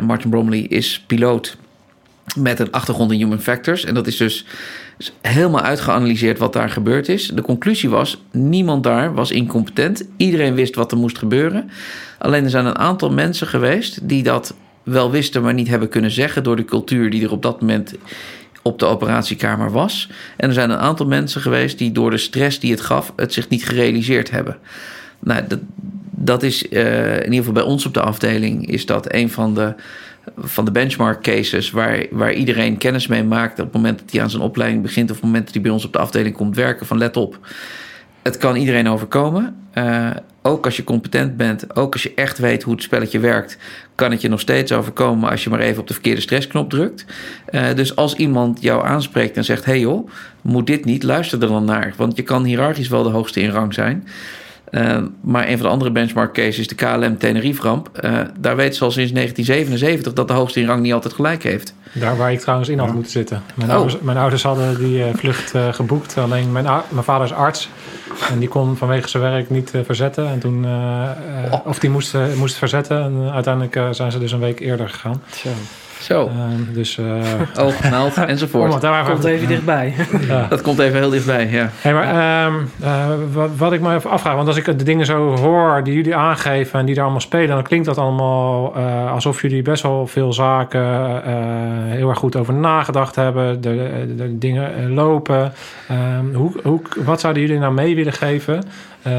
Martin Bromley, is piloot met een achtergrond in human factors. En dat is dus helemaal uitgeanalyseerd wat daar gebeurd is. De conclusie was: niemand daar was incompetent. Iedereen wist wat er moest gebeuren. Alleen er zijn een aantal mensen geweest die dat wel wisten, maar niet hebben kunnen zeggen door de cultuur die er op dat moment op de operatiekamer was. En er zijn een aantal mensen geweest die door de stress die het gaf, het zich niet gerealiseerd hebben. Nou, dat, dat is uh, in ieder geval bij ons op de afdeling, is dat een van de, van de benchmark cases waar, waar iedereen kennis mee maakt op het moment dat hij aan zijn opleiding begint of op het moment dat hij bij ons op de afdeling komt werken. Van let op, het kan iedereen overkomen. Uh, ook als je competent bent, ook als je echt weet hoe het spelletje werkt, kan het je nog steeds overkomen als je maar even op de verkeerde stressknop drukt. Uh, dus als iemand jou aanspreekt en zegt: hey joh, moet dit niet, luister er dan naar. Want je kan hiërarchisch wel de hoogste in rang zijn. Uh, maar een van de andere benchmark cases is de KLM Tenerife ramp. Uh, daar weten ze al sinds 1977 dat de hoogste in rang niet altijd gelijk heeft. Daar waar ik trouwens in had moeten zitten. Mijn, oh. ouders, mijn ouders hadden die uh, vlucht geboekt. Alleen mijn, mijn vader is arts. En die kon vanwege zijn werk niet verzetten. En toen, oh. Of die moest, moest verzetten. En uiteindelijk zijn ze dus een week eerder gegaan. Zo. Zo. Uh, dus, uh, [laughs] Oog, naald [laughs] enzovoort. Dat komt even dichtbij. [laughs] ja. Dat komt even heel dichtbij, ja. Hey, maar um, uh, wat, wat, ik me even afvraag, want als ik de dingen zo hoor die jullie aangeven en die daar allemaal spelen, dan klinkt dat allemaal alsof jullie best wel veel zaken heel erg goed over nagedacht hebben, de, de, de dingen lopen. Um, hoe, hoe, wat zouden jullie nou mee willen geven? Uh,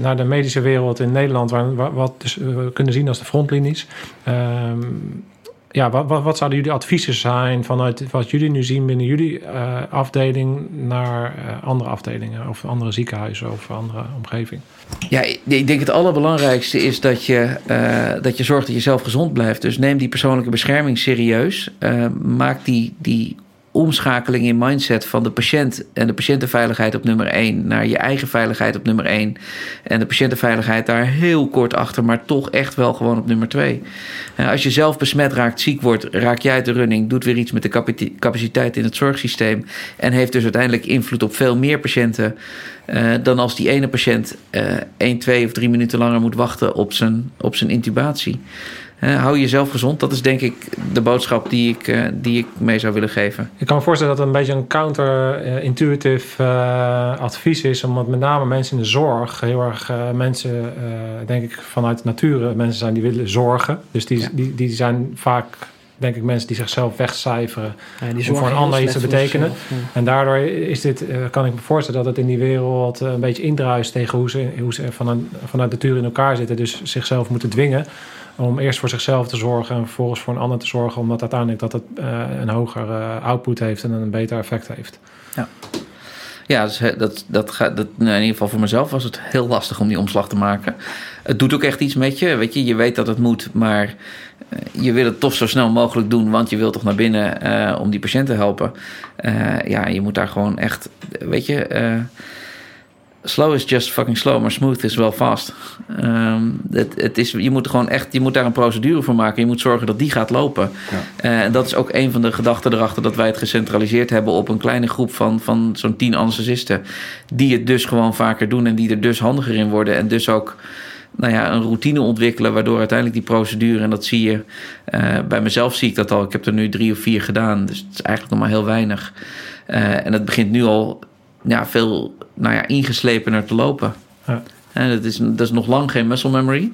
naar de medische wereld in Nederland, waar, wat dus, we kunnen zien als de frontlinies. Um, ja, wat, wat, wat, zouden jullie adviezen zijn vanuit wat jullie nu zien binnen jullie uh, afdeling naar uh, andere afdelingen of andere ziekenhuizen of andere omgeving? Ja, ik denk het allerbelangrijkste is dat je, uh, dat je zorgt dat je zelf gezond blijft. Dus neem die persoonlijke bescherming serieus. maak die, die omschakeling in mindset van de patiënt en de patiëntenveiligheid op nummer 1 naar je eigen veiligheid op nummer 1 en de patiëntenveiligheid daar heel kort achter, maar toch echt wel gewoon op nummer 2. Als je zelf besmet raakt, ziek wordt, raak jij uit de running, doet weer iets met de capaciteit in het zorgsysteem en heeft dus uiteindelijk invloed op veel meer patiënten uh, dan als die ene patiënt uh, 1, 2 of 3 minuten langer moet wachten op zijn, op zijn intubatie. Uh, hou jezelf gezond. Dat is denk ik de boodschap die ik, uh, die ik mee zou willen geven. Ik kan me voorstellen dat het een beetje een counter-intuitive uh, advies is. Omdat met name mensen in de zorg heel erg mensen, denk ik, vanuit nature mensen zijn die willen zorgen. Dus die, ja. die, die zijn vaak denk ik mensen die zichzelf wegcijferen ja, die om voor een ander iets te betekenen. ja. En daardoor is dit, kan ik me voorstellen dat het in die wereld een beetje indruist tegen hoe ze, hoe ze vanuit, vanuit natuur in elkaar zitten. Dus zichzelf moeten dwingen om eerst voor zichzelf te zorgen en vervolgens voor een ander te zorgen, omdat uiteindelijk dat het uh, een hoger uh, output heeft en een beter effect heeft. Ja. Ja, dus dat, dat gaat, dat, nou, in ieder geval voor mezelf was het heel lastig om die omslag te maken. Het doet ook echt iets met je. Weet je, je weet dat het moet, maar uh, je wil het toch zo snel mogelijk doen, want je wilt toch naar binnen om die patiënt te helpen. Ja, je moet daar gewoon echt, weet je slow is just fucking slow, maar smooth is wel fast. Um, het, het is, je moet gewoon echt, je moet daar een procedure voor maken. Je moet zorgen dat die gaat lopen. Ja. Uh, en dat is ook een van de gedachten erachter dat wij het gecentraliseerd hebben op een kleine groep van, van zo'n tien anesthesisten. Die het dus gewoon vaker doen en die er dus handiger in worden. En dus ook nou ja, een routine ontwikkelen, waardoor uiteindelijk die procedure, en dat zie je uh, bij mezelf, zie ik dat al. Ik heb er nu drie of vier gedaan, dus het is eigenlijk nog maar heel weinig. Uh, en het begint nu al ja, veel nou ja, ingeslepener te lopen. Ja. En dat, is, dat is nog lang geen muscle memory.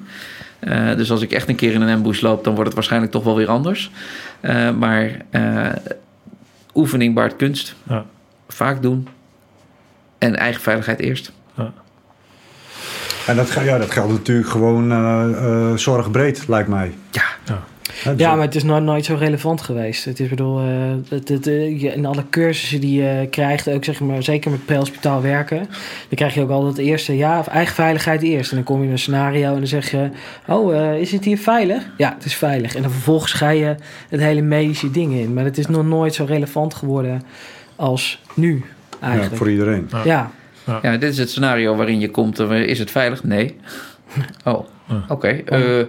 Uh, dus als ik echt een keer in een ambush loop, dan wordt het waarschijnlijk toch wel weer anders. Uh, maar uh, oefening baart kunst. Ja. Vaak doen. En eigen veiligheid eerst. Ja. En dat, ja, dat geldt natuurlijk gewoon zorgbreed, lijkt mij. Ja. ja. Ja, maar het is nooit, nooit zo relevant geweest. Het is bedoel, uh, het, het, uh, in alle cursussen die je krijgt, ook zeg maar, zeker met pre-hospitaal werken, dan krijg je ook altijd het eerste, ja, eigen veiligheid eerst. En dan kom je in een scenario en dan zeg je, oh, uh, is het hier veilig? Ja, het is veilig. En dan vervolgens ga je het hele medische ding in. Maar het is nog nooit zo relevant geworden als nu, eigenlijk. Ja, voor iedereen. Ja. ja. ja. ja dit is het scenario waarin je komt, is het veilig? Nee. [laughs] Oh, oké. Okay.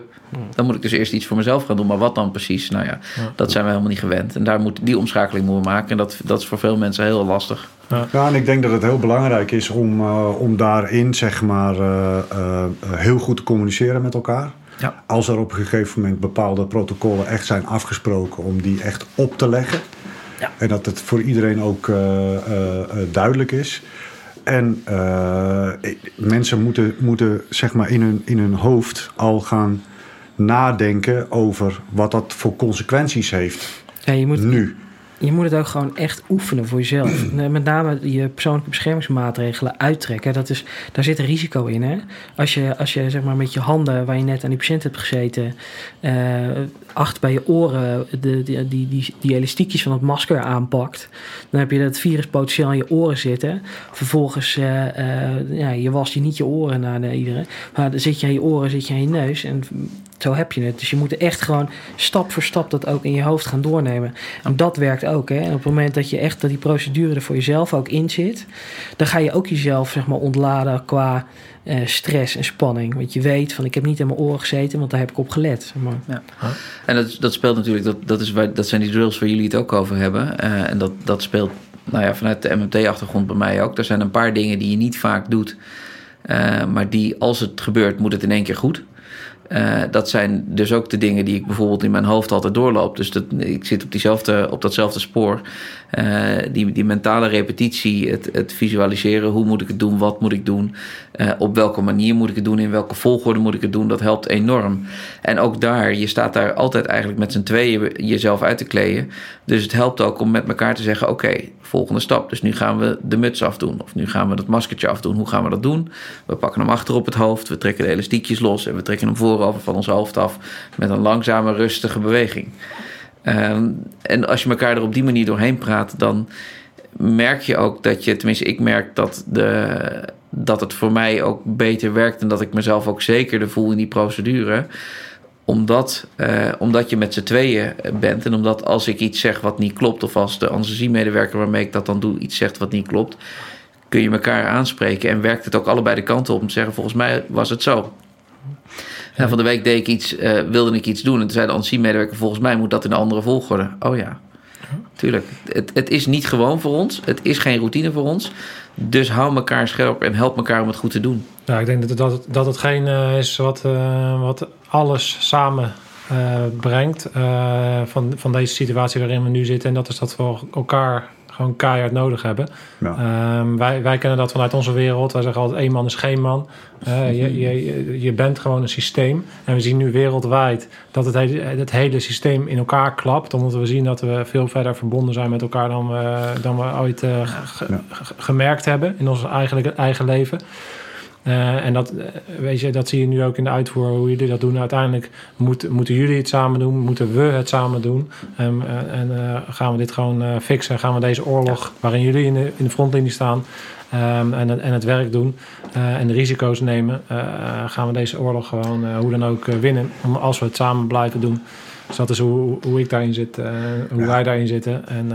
Dan moet ik dus eerst iets voor mezelf gaan doen. Maar wat dan precies? Nou ja, ja. dat zijn we helemaal niet gewend. En daar moet, die omschakeling moeten we maken. En dat, dat is voor veel mensen heel lastig. Ja. ja, en ik denk dat het heel belangrijk is om, uh, om daarin zeg maar, uh, uh, heel goed te communiceren met elkaar. Ja. Als er op een gegeven moment bepaalde protocollen echt zijn afgesproken, om die echt op te leggen. Ja. En dat het voor iedereen ook duidelijk is. En mensen moeten, moeten zeg maar in, hun, in hun hoofd al gaan nadenken over wat dat voor consequenties heeft. Ja, je moet, Nu. je moet het ook gewoon echt oefenen voor jezelf. [clears throat] Met name je persoonlijke beschermingsmaatregelen uittrekken. Dat is, daar zit een risico in. Hè? Als je, als je zeg maar, met je handen, waar je net aan die patiënt hebt gezeten, eh, achter bij je oren de, die, die, die, die elastiekjes van het masker aanpakt, dan heb je dat virus potentieel in je oren zitten. Vervolgens, eh, eh, ja, je wast je niet je oren na de iedere, maar dan zit je aan je oren, zit je aan je neus en zo heb je het. Dus je moet echt gewoon stap voor stap dat ook in je hoofd gaan doornemen. En dat werkt ook. Hè? En op het moment dat je echt dat die procedure er voor jezelf ook in zit, dan ga je ook jezelf zeg maar ontladen qua eh, stress en spanning. Want je weet van ik heb niet aan mijn oren gezeten, want daar heb ik op gelet. zeg Maar, Ja. En dat, dat speelt natuurlijk, dat, dat, is waar, dat zijn die drills waar jullie het ook over hebben. Eh, en dat, dat speelt nou ja, vanuit de MMT-achtergrond bij mij ook. Er zijn een paar dingen die je niet vaak doet. eh, maar die, als het gebeurt, moet het in één keer goed. Eh, dat zijn dus ook de dingen die ik bijvoorbeeld in mijn hoofd altijd doorloop. Dus dat, ik zit op, diezelfde, op datzelfde spoor. Eh, die, die mentale repetitie, het, het visualiseren. Hoe moet ik het doen? Wat moet ik doen? Eh, op welke manier moet ik het doen? In welke volgorde moet ik het doen? Dat helpt enorm. En ook daar, je staat daar altijd eigenlijk met z'n tweeën jezelf uit te kleden. Dus het helpt ook om met elkaar te zeggen: oké, volgende stap. Dus nu gaan we de muts afdoen. Of nu gaan we dat maskertje afdoen. Hoe gaan we dat doen? We pakken hem achter op het hoofd. We trekken de elastiekjes los. En we trekken hem voorover van ons hoofd af. Met een langzame, rustige beweging. Ehm, en als je elkaar er op die manier doorheen praat, dan merk je ook dat je, tenminste, ik merk dat, de, dat het voor mij ook beter werkt en dat ik mezelf ook zekerder voel in die procedure. Omdat, eh, omdat je met z'n tweeën bent en omdat als ik iets zeg wat niet klopt, of als de anesthesiemedewerker waarmee ik dat dan doe iets zegt wat niet klopt, kun je elkaar aanspreken en werkt het ook allebei de kanten op om te zeggen: volgens mij was het zo. En van de week deed ik iets, eh, wilde ik iets doen. En toen zei de anesthesiemedewerker, volgens mij moet dat in een andere volgorde. Oh ja, tuurlijk. Het, het is niet gewoon voor ons. Het is geen routine voor ons. Dus hou elkaar scherp en help elkaar om het goed te doen. Ja, ik denk dat, dat, dat hetgeen eh, is wat, eh, wat alles samen brengt van, van deze situatie waarin we nu zitten. En dat is dat we elkaar gewoon keihard nodig hebben. Ja. Ehm, wij, wij kennen dat vanuit onze wereld. Wij zeggen altijd één man is geen man. Eh, [laughs] je, je, je- bent gewoon een systeem. En we zien nu wereldwijd dat het hele, het hele systeem in elkaar klapt. Omdat we zien dat we veel verder verbonden zijn met elkaar dan we, dan we ooit eh, Ja. gemerkt hebben in ons eigen, eigen leven. Eh, en dat, eh, weet je, dat zie je nu ook in de uitvoer, hoe jullie dat doen. Uiteindelijk moet, moeten jullie het samen doen, moeten we het samen doen. En, eh, en gaan we dit gewoon fixen. Gaan we deze oorlog, waarin jullie in de, in de frontlinie staan ehm, en, het- en het werk doen en de risico's nemen, gaan we deze oorlog gewoon hoe dan ook winnen. Om, als we het samen blijven doen. Dus dat is hoe, hoe ik daarin zit, hoe Ja. wij daarin zitten en,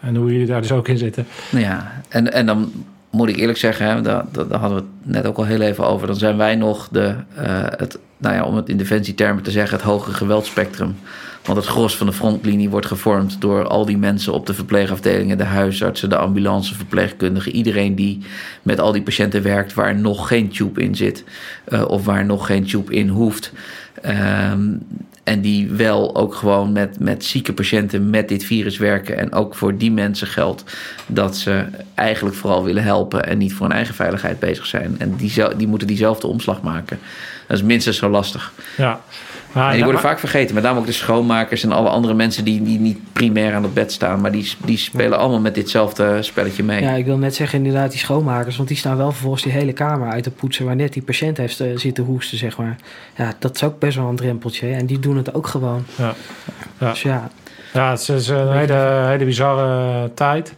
en hoe jullie daar dus ook in zitten. Nou ja, en, en dan moet ik eerlijk zeggen, daar, hadden we het net ook al heel even over. Dan zijn wij nog de, eh, het, nou ja, om het in defensietermen te zeggen, het hogere geweldspectrum. Want het gros van de frontlinie wordt gevormd door al die mensen op de verpleegafdelingen, de huisartsen, de ambulance, verpleegkundigen. Iedereen die met al die patiënten werkt waar nog geen tube in zit eh, of waar nog geen tube in hoeft. Ehm, en die wel ook gewoon met, met zieke patiënten met dit virus werken. En ook voor die mensen geldt dat ze eigenlijk vooral willen helpen en niet voor hun eigen veiligheid bezig zijn. En die, die moeten diezelfde omslag maken. Dat is minstens zo lastig. Ja. Maar, En die worden maar- vaak vergeten. Met name ook de schoonmakers en alle andere mensen die, die niet primair aan het bed staan. Maar die, die spelen allemaal met ditzelfde spelletje mee. Ja, ik wil net zeggen inderdaad die schoonmakers, want die staan wel vervolgens die hele kamer uit te poetsen waar net die patiënt heeft eh, zitten hoesten, zeg maar. Ja, dat is ook best wel een drempeltje. En die doen het ook gewoon. Ja. Ja. Dus ja, Ja, het is een hele, hele bizarre tijd.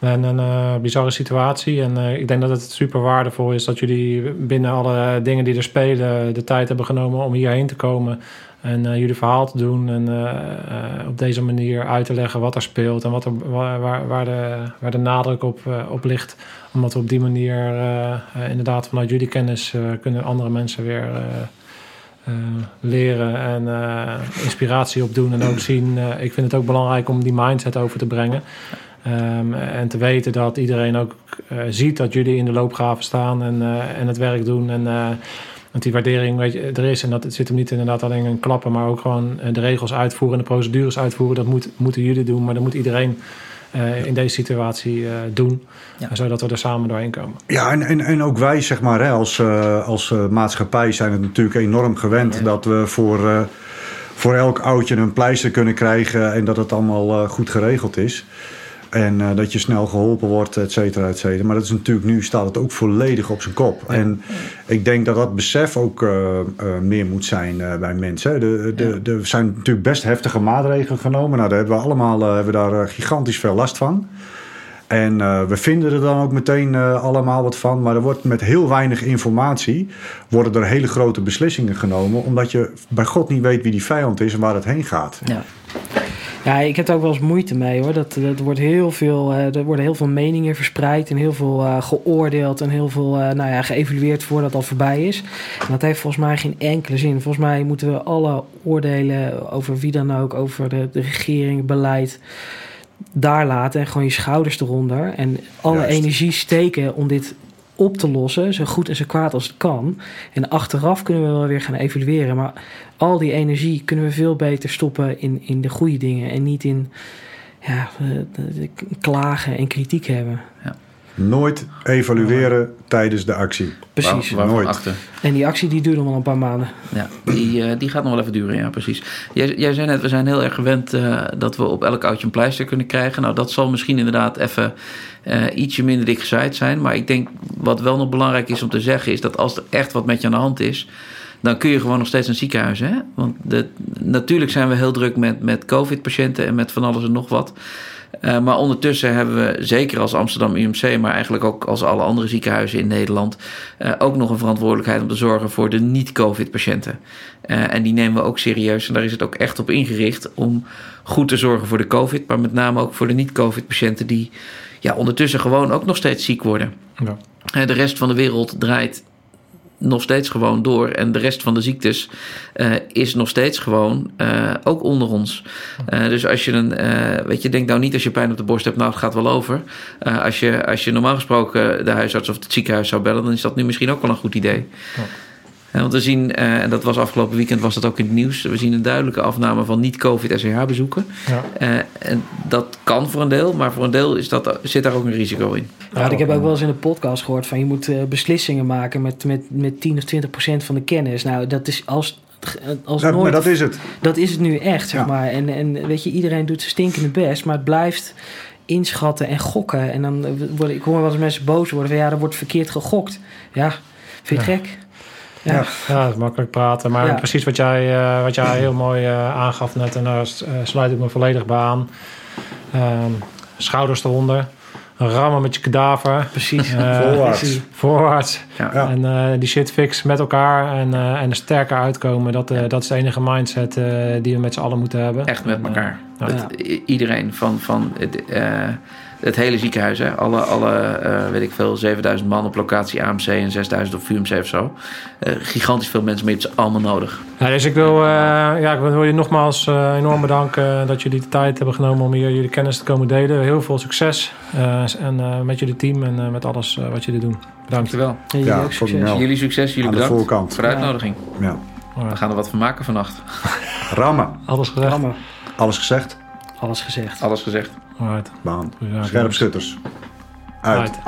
En een eh, bizarre situatie. En eh, ik denk dat het super waardevol is dat jullie binnen alle dingen die er spelen... de tijd hebben genomen om hierheen te komen... en eh, jullie verhaal te doen. En op deze manier uit te leggen wat er speelt... en wat er, waar, waar, de, waar de nadruk op, op ligt. Omdat we op die manier inderdaad vanuit jullie kennis... kunnen andere mensen weer... leren en inspiratie opdoen. En ook zien, ik vind het ook belangrijk om die mindset over te brengen. Ehm, en te weten dat iedereen ook eh, ziet dat jullie in de loopgraven staan en, eh, en het werk doen. En eh, dat die waardering weet je, er is. En dat het zit hem niet inderdaad alleen in klappen, maar ook gewoon eh, de regels uitvoeren en de procedures uitvoeren. Dat moet, moeten jullie doen, maar dan moet iedereen eh, in deze situatie eh, doen. Ja. Zodat we er samen doorheen komen. Ja, en, en, en ook wij, zeg maar, hè, als, eh, als eh, maatschappij zijn het natuurlijk enorm gewend Ja. dat we voor, eh, voor elk oudje een pleister kunnen krijgen en dat het allemaal eh, goed geregeld is. En eh, dat je snel geholpen wordt, et cetera, et cetera. Maar dat is natuurlijk nu staat het ook volledig op zijn kop. En ik denk dat dat besef ook eh, eh, meer moet zijn bij mensen. De, de, de, er zijn natuurlijk best heftige maatregelen genomen. Nou, daar hebben we allemaal hebben daar gigantisch veel last van. En we vinden er dan ook meteen allemaal wat van. Maar er wordt met heel weinig informatie... worden er hele grote beslissingen genomen... omdat je bij God niet weet wie die vijand is en waar het heen gaat. Ja. Ja, ik heb er ook wel eens moeite mee hoor. Dat, dat wordt heel veel, eh, er worden heel veel meningen verspreid en heel veel eh, geoordeeld en heel veel eh, nou ja, geëvalueerd voordat het al voorbij is. En dat heeft volgens mij geen enkele zin. Volgens mij moeten we alle oordelen over wie dan ook, over de, de regering, beleid, daar laten en gewoon je schouders eronder. En alle Juist. energie steken om dit op te lossen, zo goed en zo kwaad als het kan. En achteraf kunnen we wel weer gaan evalueren. Maar al die energie kunnen we veel beter stoppen in, in de goede dingen. En niet in ja, eh, klagen en kritiek hebben. Nooit evalueren tijdens de actie. Precies. Waar, Nooit. achter. En die actie die duurt nog wel een paar maanden. Ja, die, eh, die gaat nog wel even duren, ja, precies. Jij, jij zei net, we zijn heel erg gewend eh, dat we op elk oudje een pleister kunnen krijgen. Nou, dat zal misschien inderdaad even eh, ietsje minder dik gezaaid zijn. Maar ik denk, wat wel nog belangrijk is om te zeggen, is dat als er echt wat met je aan de hand is, dan kun je gewoon nog steeds een ziekenhuis. Hè? Want de, natuurlijk zijn we heel druk met, met COVID-patiënten en met van alles en nog wat. Eh, maar ondertussen hebben we, zeker als Amsterdam UMC, maar eigenlijk ook als alle andere ziekenhuizen in Nederland, eh, ook nog een verantwoordelijkheid om te zorgen voor de niet-COVID-patiënten. Eh, en die nemen we ook serieus. En daar is het ook echt op ingericht om goed te zorgen voor de COVID, maar met name ook voor de niet-COVID-patiënten die ja, ondertussen gewoon ook nog steeds ziek worden. Ja. De rest van de wereld draait nog steeds gewoon door. En de rest van de ziektes eh, is nog steeds gewoon eh, ook onder ons. Eh, dus als je een, weet je, denk nou niet als je pijn op de borst hebt, nou het gaat wel over. Als, je, als je normaal gesproken de huisarts of het ziekenhuis zou bellen, dan is dat nu misschien ook wel een goed idee. Want we zien, eh, en dat was afgelopen weekend, was dat ook in het nieuws. We zien een duidelijke afname van niet-COVID-SCH-bezoeken. Ja. Eh, en dat kan voor een deel, maar voor een deel is dat, zit daar ook een risico in. Ja, ik heb ook wel eens in de podcast gehoord van je moet eh, beslissingen maken met, met, met 10 of 20 procent van de kennis. Nou, dat is als, als Ja, nooit. maar dat is het. Dat is het nu echt, zeg Ja. maar. En, en weet je, iedereen doet zijn stinkende best, maar het blijft inschatten en gokken. En dan worden, ik hoor wel eens mensen boos worden van ja, er wordt verkeerd gegokt. Ja, vind je het gek? Ja. Ja. Dat is makkelijk praten. Maar Ja. precies wat jij, eh, wat jij [clears throat] heel mooi eh, aangaf net. En daar eh, sluit ik me volledig bij aan. Ehm, schouders eronder. Rammen met je kadaver. Precies. Eh, [laughs] Voorwaarts. Voorwaarts. Ja. En eh, die shit fix met elkaar. En, eh, en er sterker uitkomen. Dat, eh, dat is de enige mindset eh, die we met z'n allen moeten hebben. Echt met En, elkaar. iedereen van, van het, hele ziekenhuis. Hè? Alle, alle eh, weet ik veel, 7000 man op locatie AMC en 6000 op VUMC of zo. Eh, gigantisch veel mensen, maar je hebt ze allemaal nodig. Ja, dus ik wil, eh, ja, ik wil je nogmaals enorm bedanken dat jullie de tijd hebben genomen om hier jullie kennis te komen delen. Heel veel succes eh, en, eh, met jullie team en eh, met alles wat jullie doen. Bedankt. Dankjewel. Ja, ik succes. wel. Jullie succes, jullie Aan bedankt voorkant. voor de uitnodiging. Ja. We gaan er wat van maken vannacht. Rammen. Alles gezegd. Rammen. Alles gezegd. Alles gezegd. Alles gezegd. Alright. Baan. Scherpschutters. Uit. Uit.